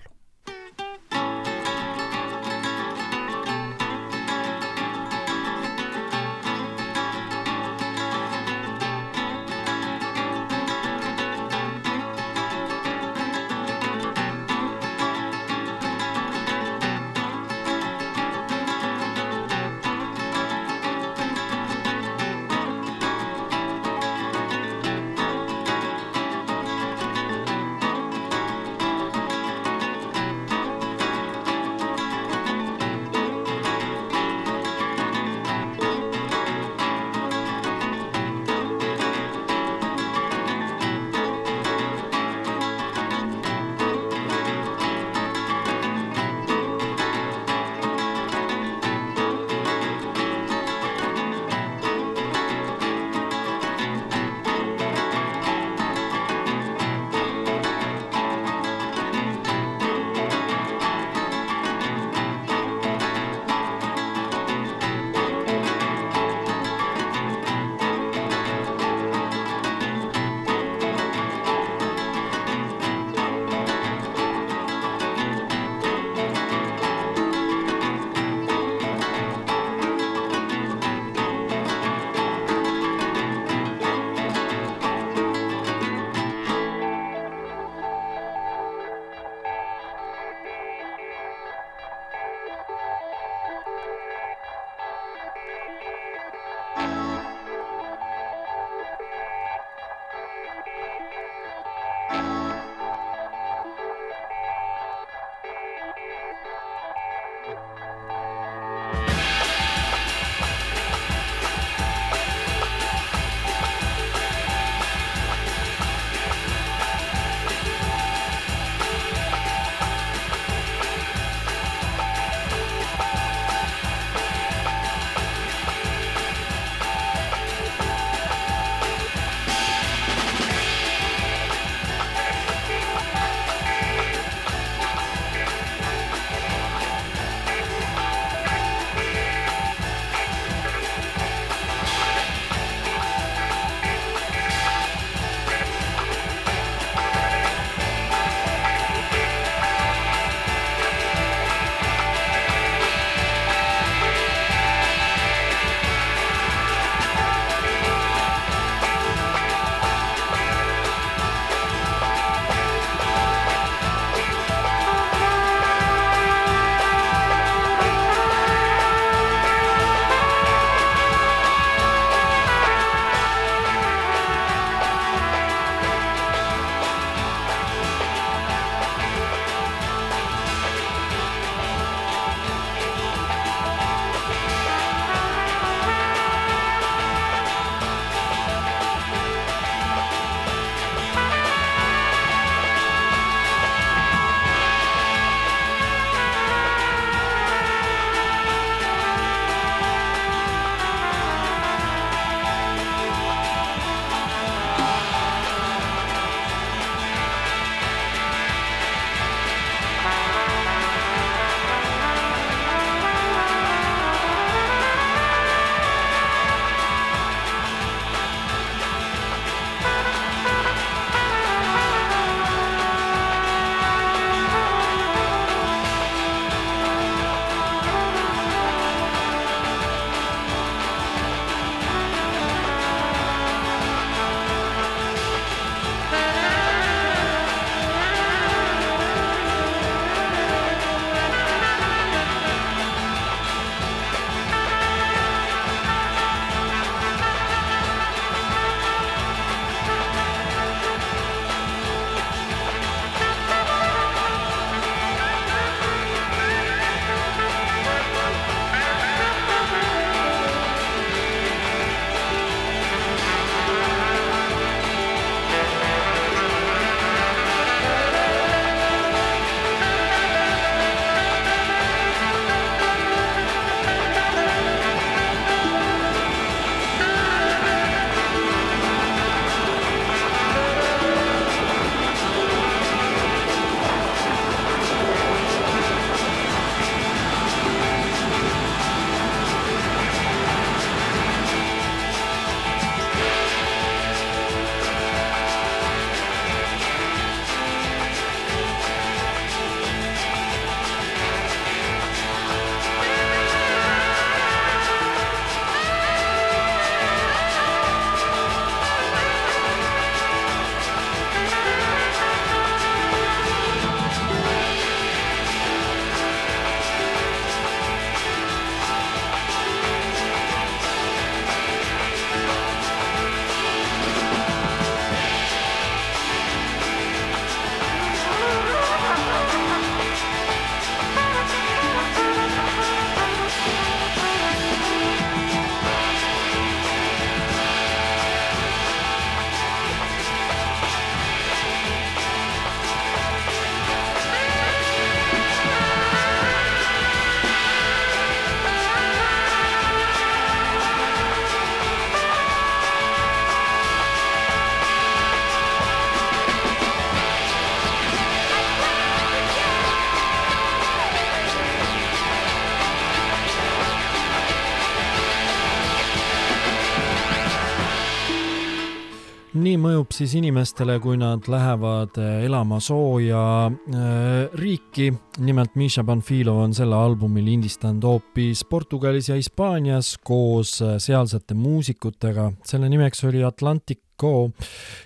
nii mõjub siis inimestele, kui nad lähevad äh, elama sooja äh, riiki. nimelt Misha Panfilov on selle albumi lindistanud hoopis Portugalis ja Hispaanias koos äh, sealsete muusikutega. selle nimeks oli Atlantico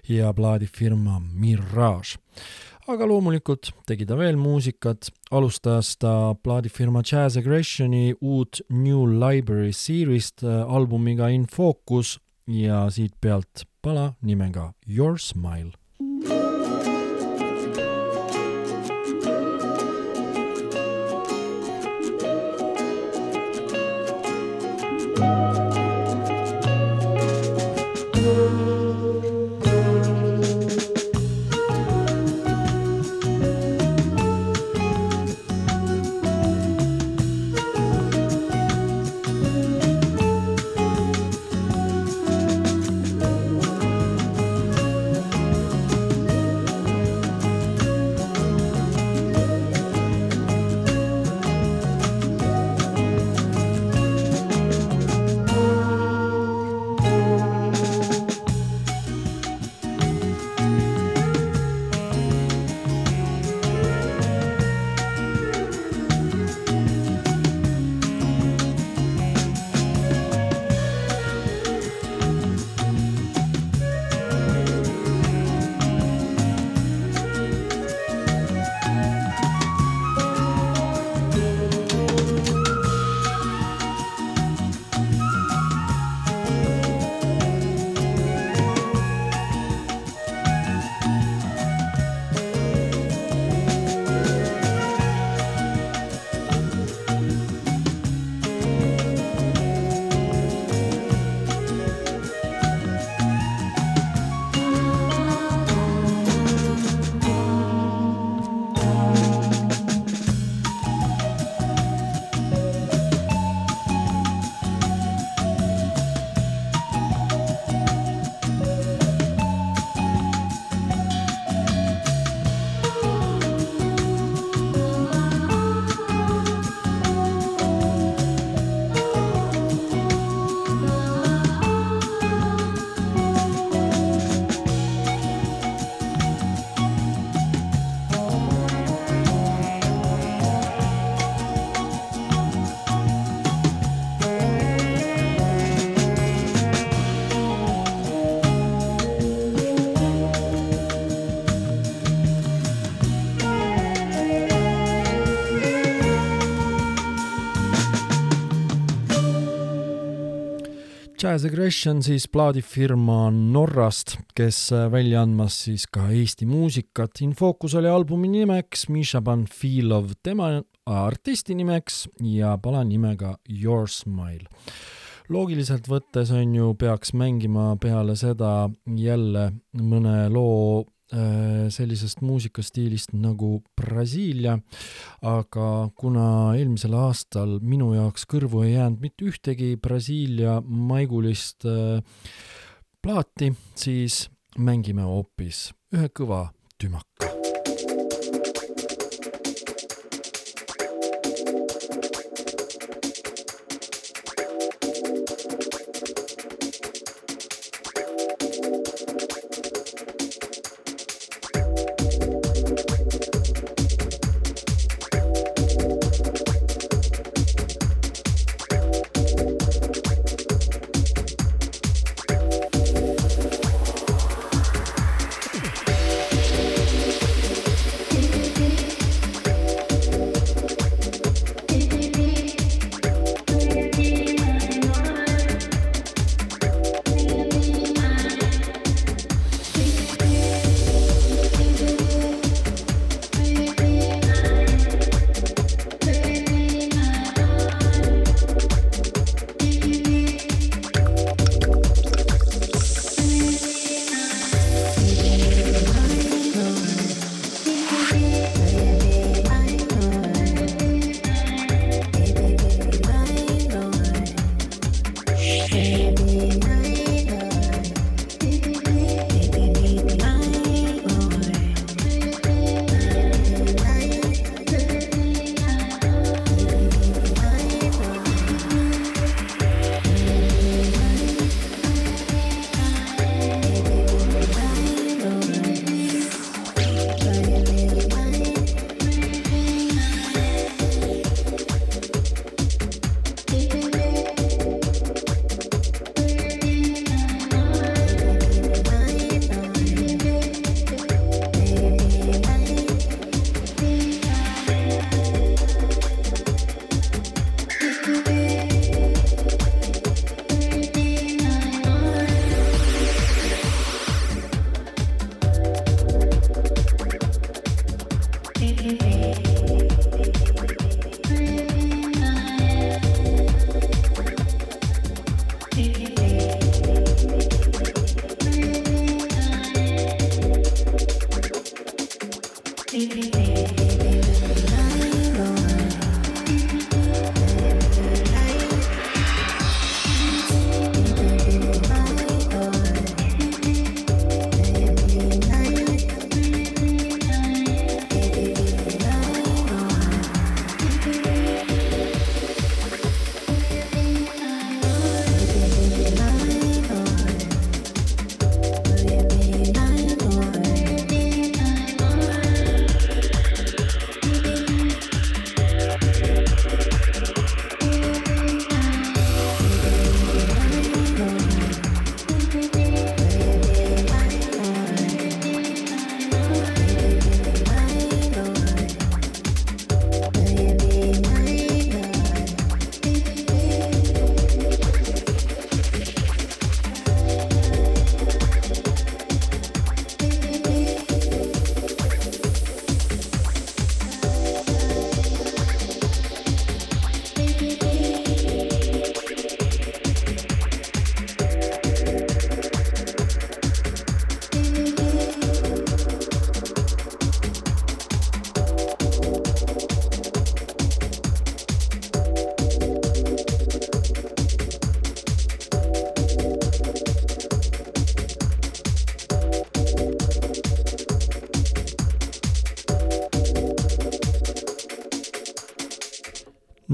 ja plaadifirma Mirage aga loomulikult tegi ta veel muusikat, alustas ta plaadifirma Jazz Aggressioni uut New Library Series't äh, albumiga In Focus ja siit pealt pala nimega Your Smile. Jazz Aggression siis plaadifirma Norrast, kes välja andmas siis ka Eesti muusikat. Infookus oli albumi nimeks Misha Panfilov, tema artisti nimeks ja pala nimega Your Smile. loogiliselt võttes on ju, peaks mängima peale seda jälle mõne loo äh, sellisest muusikastiilist nagu Brasiilia, aga kuna eelmisel aastal minu jaoks kõrvu ei jäänud mitte ühtegi Brasiilia maigulist äh, plaati, siis mängime hoopis ühe kõva tümaka.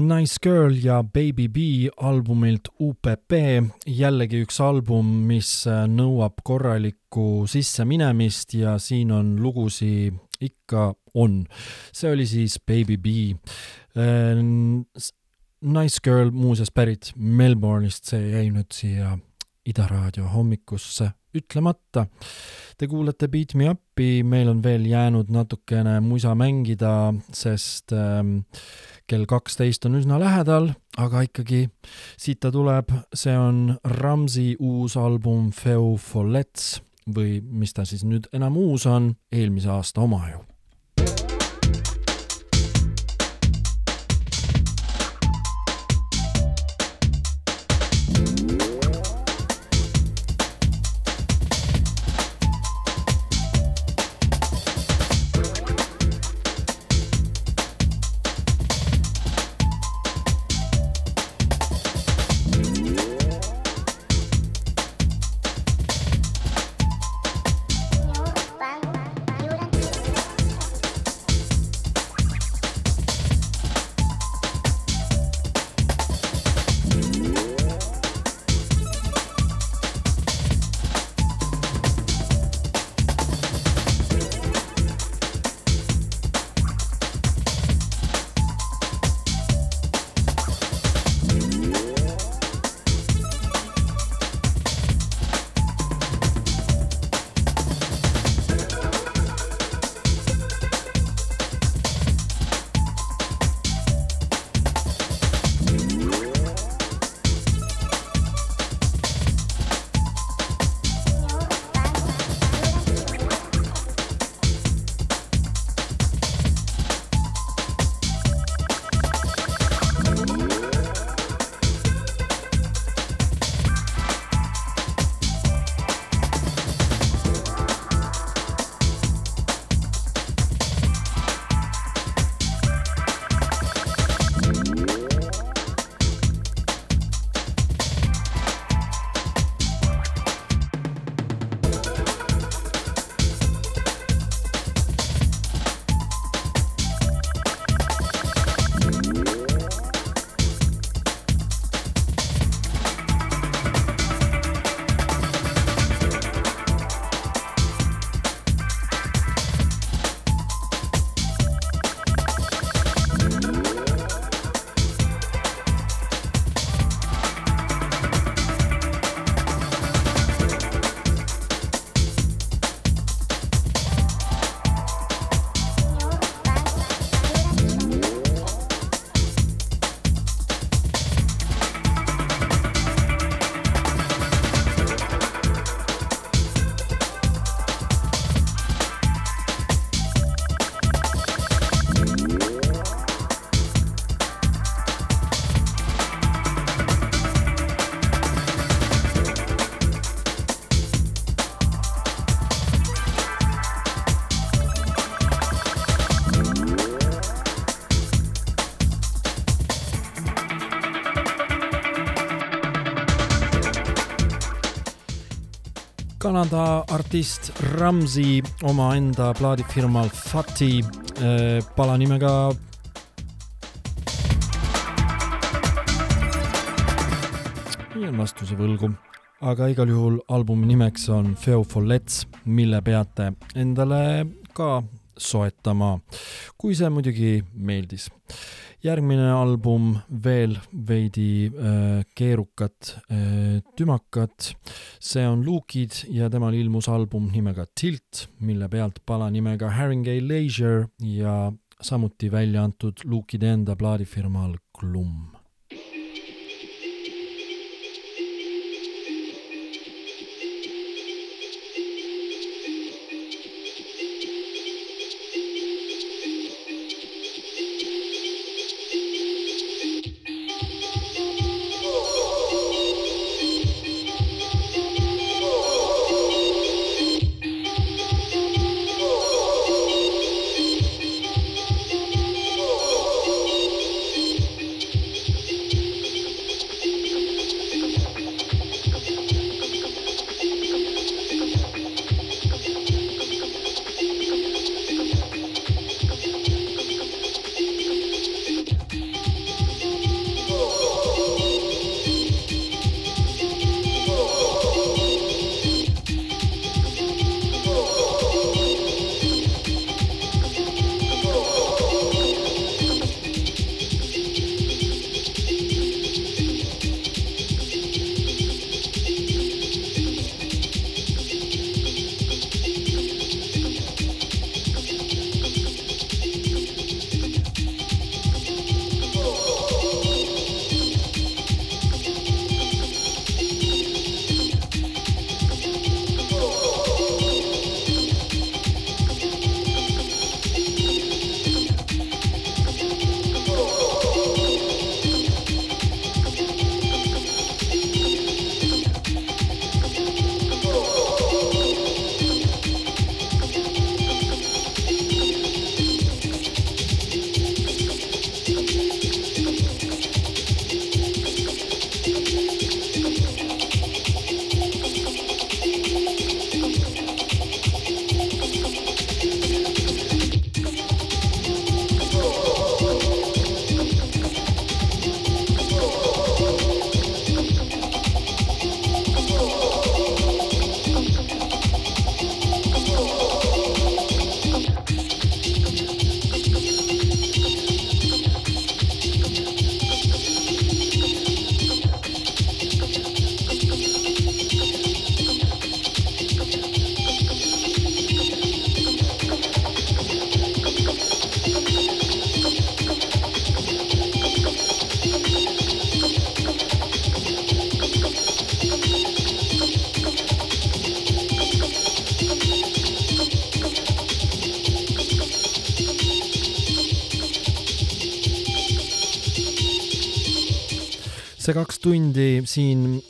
Nice Girl ja Baby B albumilt UPP, jällegi üks album, mis äh, nõuab korralikku sisseminemist ja siin on lugusi ikka on. see oli siis Baby B. Äh, nice Girl muuseas pärit Melbourne'ist, see jäi nüüd siia Ida raadio hommikusse ütlemata. Te kuulate Beat Me Up'i, meil on veel jäänud natukene musa mängida, sest ähm, kell kaksteist on üsna lähedal, aga ikkagi siit ta tuleb, see on Ramsi uus album Feu Follets või mis ta siis nüüd enam uus on, eelmise aasta oma ju Kanada artist Ramsey omaenda plaadifirmal Fati äh, pala nimega jään vastuse võlgu, aga igal juhul albumi nimeks on Feo Follets, mille peate endale ka soetama, kui see muidugi meeldis. Järgmine album veel veidi äh, keerukat äh, tümakat. see on Luke'id ja temal ilmus album nimega Tilt, mille pealt pala nimega Haringey Leisure ja samuti välja antud Luke'ide enda plaadifirmal Glum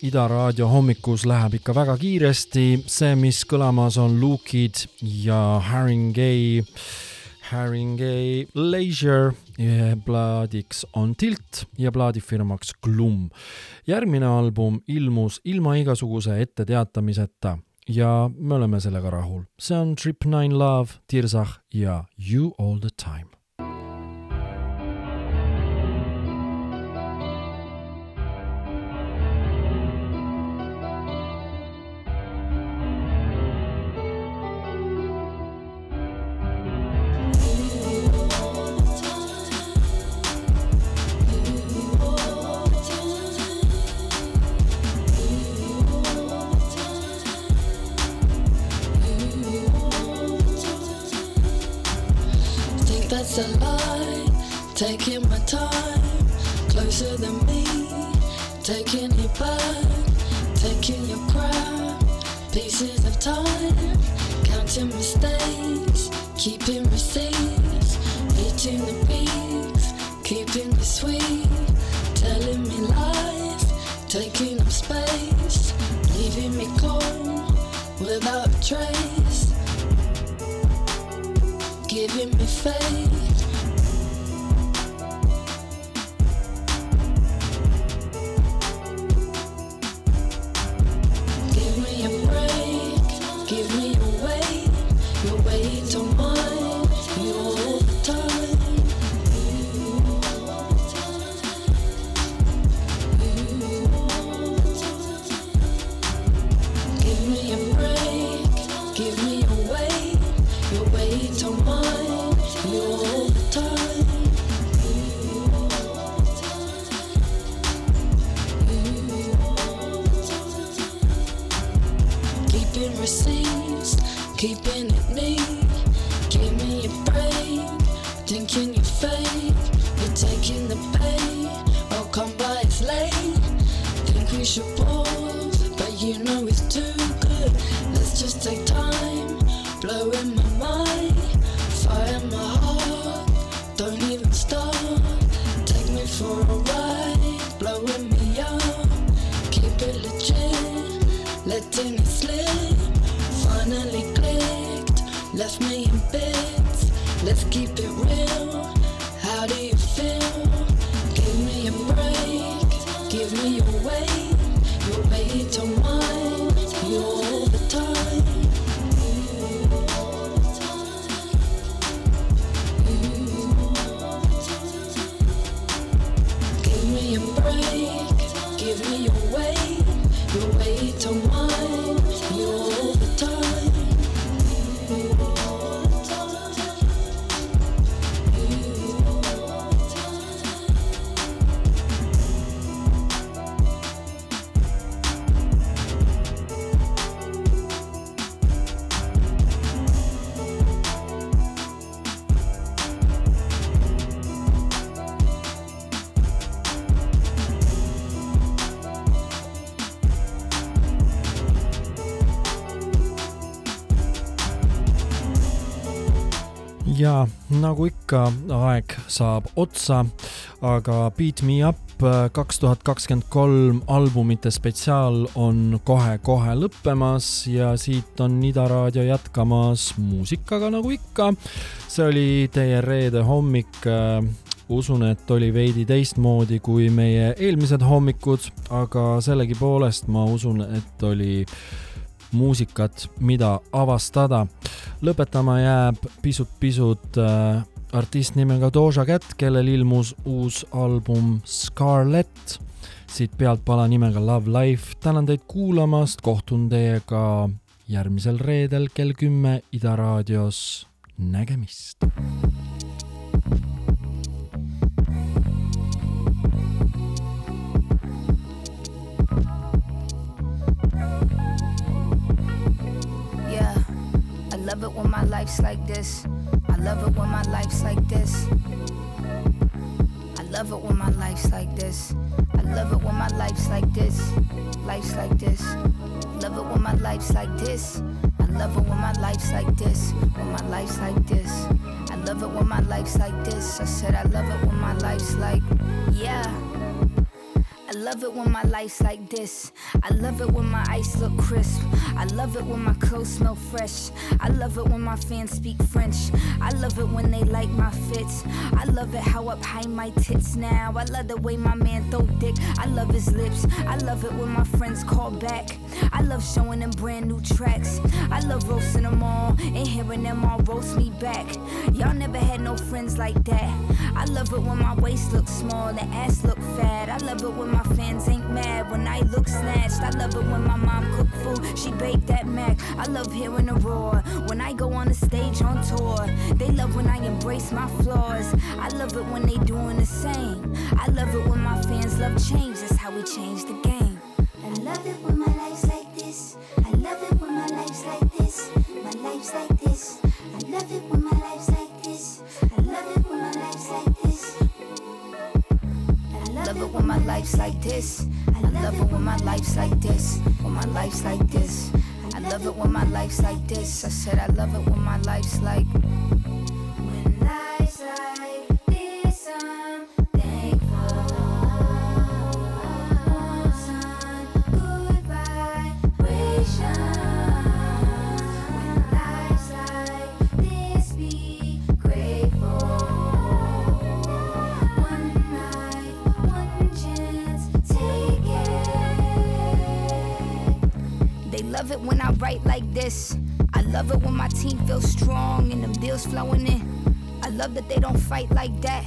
Ida Raadio hommikus läheb ikka väga kiiresti. see, mis kõlamas on Luke'id ja Haringey, Haringey Leisure, plaadiks on Tilt ja plaadifirmaks Glum. järgmine album ilmus ilma igasuguse etteteatamiseta ja me oleme sellega rahul. see on Trip Nine Love, Tirsach ja You All The Time. A lie. Taking my time, closer than me. Taking it back, taking your crap. Pieces of time, counting mistakes, keeping receipts, eating the peaks, keeping it sweet. Telling me lies, taking up space, leaving me cold without a trace giving me faith. Nagu ikka, aeg saab otsa, aga Beat Me Up kaks tuhat kakskümmend kolm albumite spetsiaal on kohe-kohe lõppemas ja siit on Ida Raadio jätkamas muusikaga nagu ikka. see oli teie reede hommik. usun, et oli veidi teistmoodi kui meie eelmised hommikud, aga sellegipoolest ma usun, et oli muusikat, mida avastada. lõpetama jääb pisut-pisut äh, artist nimega Doja Cat, kellel ilmus uus album Scarlet. siit pealt pala nimega Love Life. tänan teid kuulamast, kohtun teiega järgmisel reedel kell kümme Ida raadios. nägemist. Life's like this. I love it when my life's like this. I love it when my life's like this. I love it when my life's like this. Life's like this. Love it when my life's like this. I love it when my life's like this. When my life's like this. I love it when my life's like this. I said I love it when my life's like, yeah. I love it when my life's like this. I love it when my ice look crisp. I love it when my clothes smell fresh. I love it when my fans speak French. I love it when they like my fits. I love it how up high my tits now. I love the way my man throw dick. I love his lips. I love it when my friends call back. I love showing them brand new tracks. I love roasting them all and hearing them all roast me back. Y'all never had no friends like that. I love it when my waist looks small and ass look fat. I love it when my fans ain't mad when I look snatched. I love it when my mom cook food, she bake that mac. I love hearing the roar when I go on the stage on tour. They love when I embrace my flaws. I love it when they doing the same. I love it when my fans love change. That's how we change the game. I love it when my life's like this. I love it when my life's like this. My life's like this. I love it when when my life's like this. I love it when my life's like this. When my life's like this. I love it when my life's like this. I said I love it when my life's like. Love it when I write like this. I love it when my team feels strong and them deals flowing in. I love that they don't fight like that.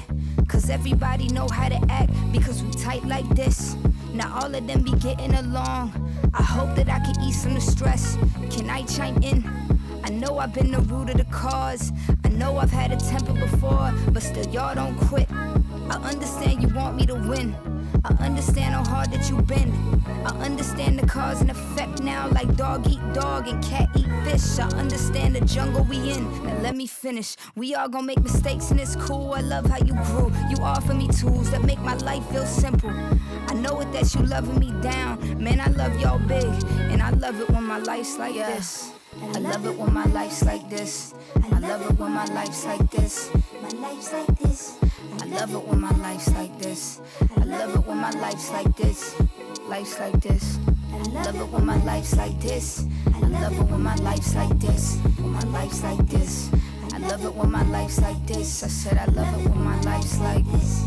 Cause everybody know how to act because we tight like this. Now all of them be getting along. I hope that I can ease some of the stress. Can I chime in? I know I've been the root of the cause. I know I've had a temper before, but still y'all don't quit. I understand you want me to win. I understand how hard that you've been. I understand the cause and effect now, like dog eat dog and cat eat fish. I understand the jungle we in. Now let me finish. We all gonna make mistakes and it's cool. I love how you grew. You offer me tools that make my life feel simple. I know it that you loving me down. Man, I love y'all big. And I love it when my life's like this. I love it when my life's like this. I love it when my life's like this. My life's like this. I love it when my life's like this. I love it when my life's like this. Life's like this. I love it when my life's like this. I love it when my life's like this. When my life's like this. I love it when my life's like this. I said I love it when my life's like this.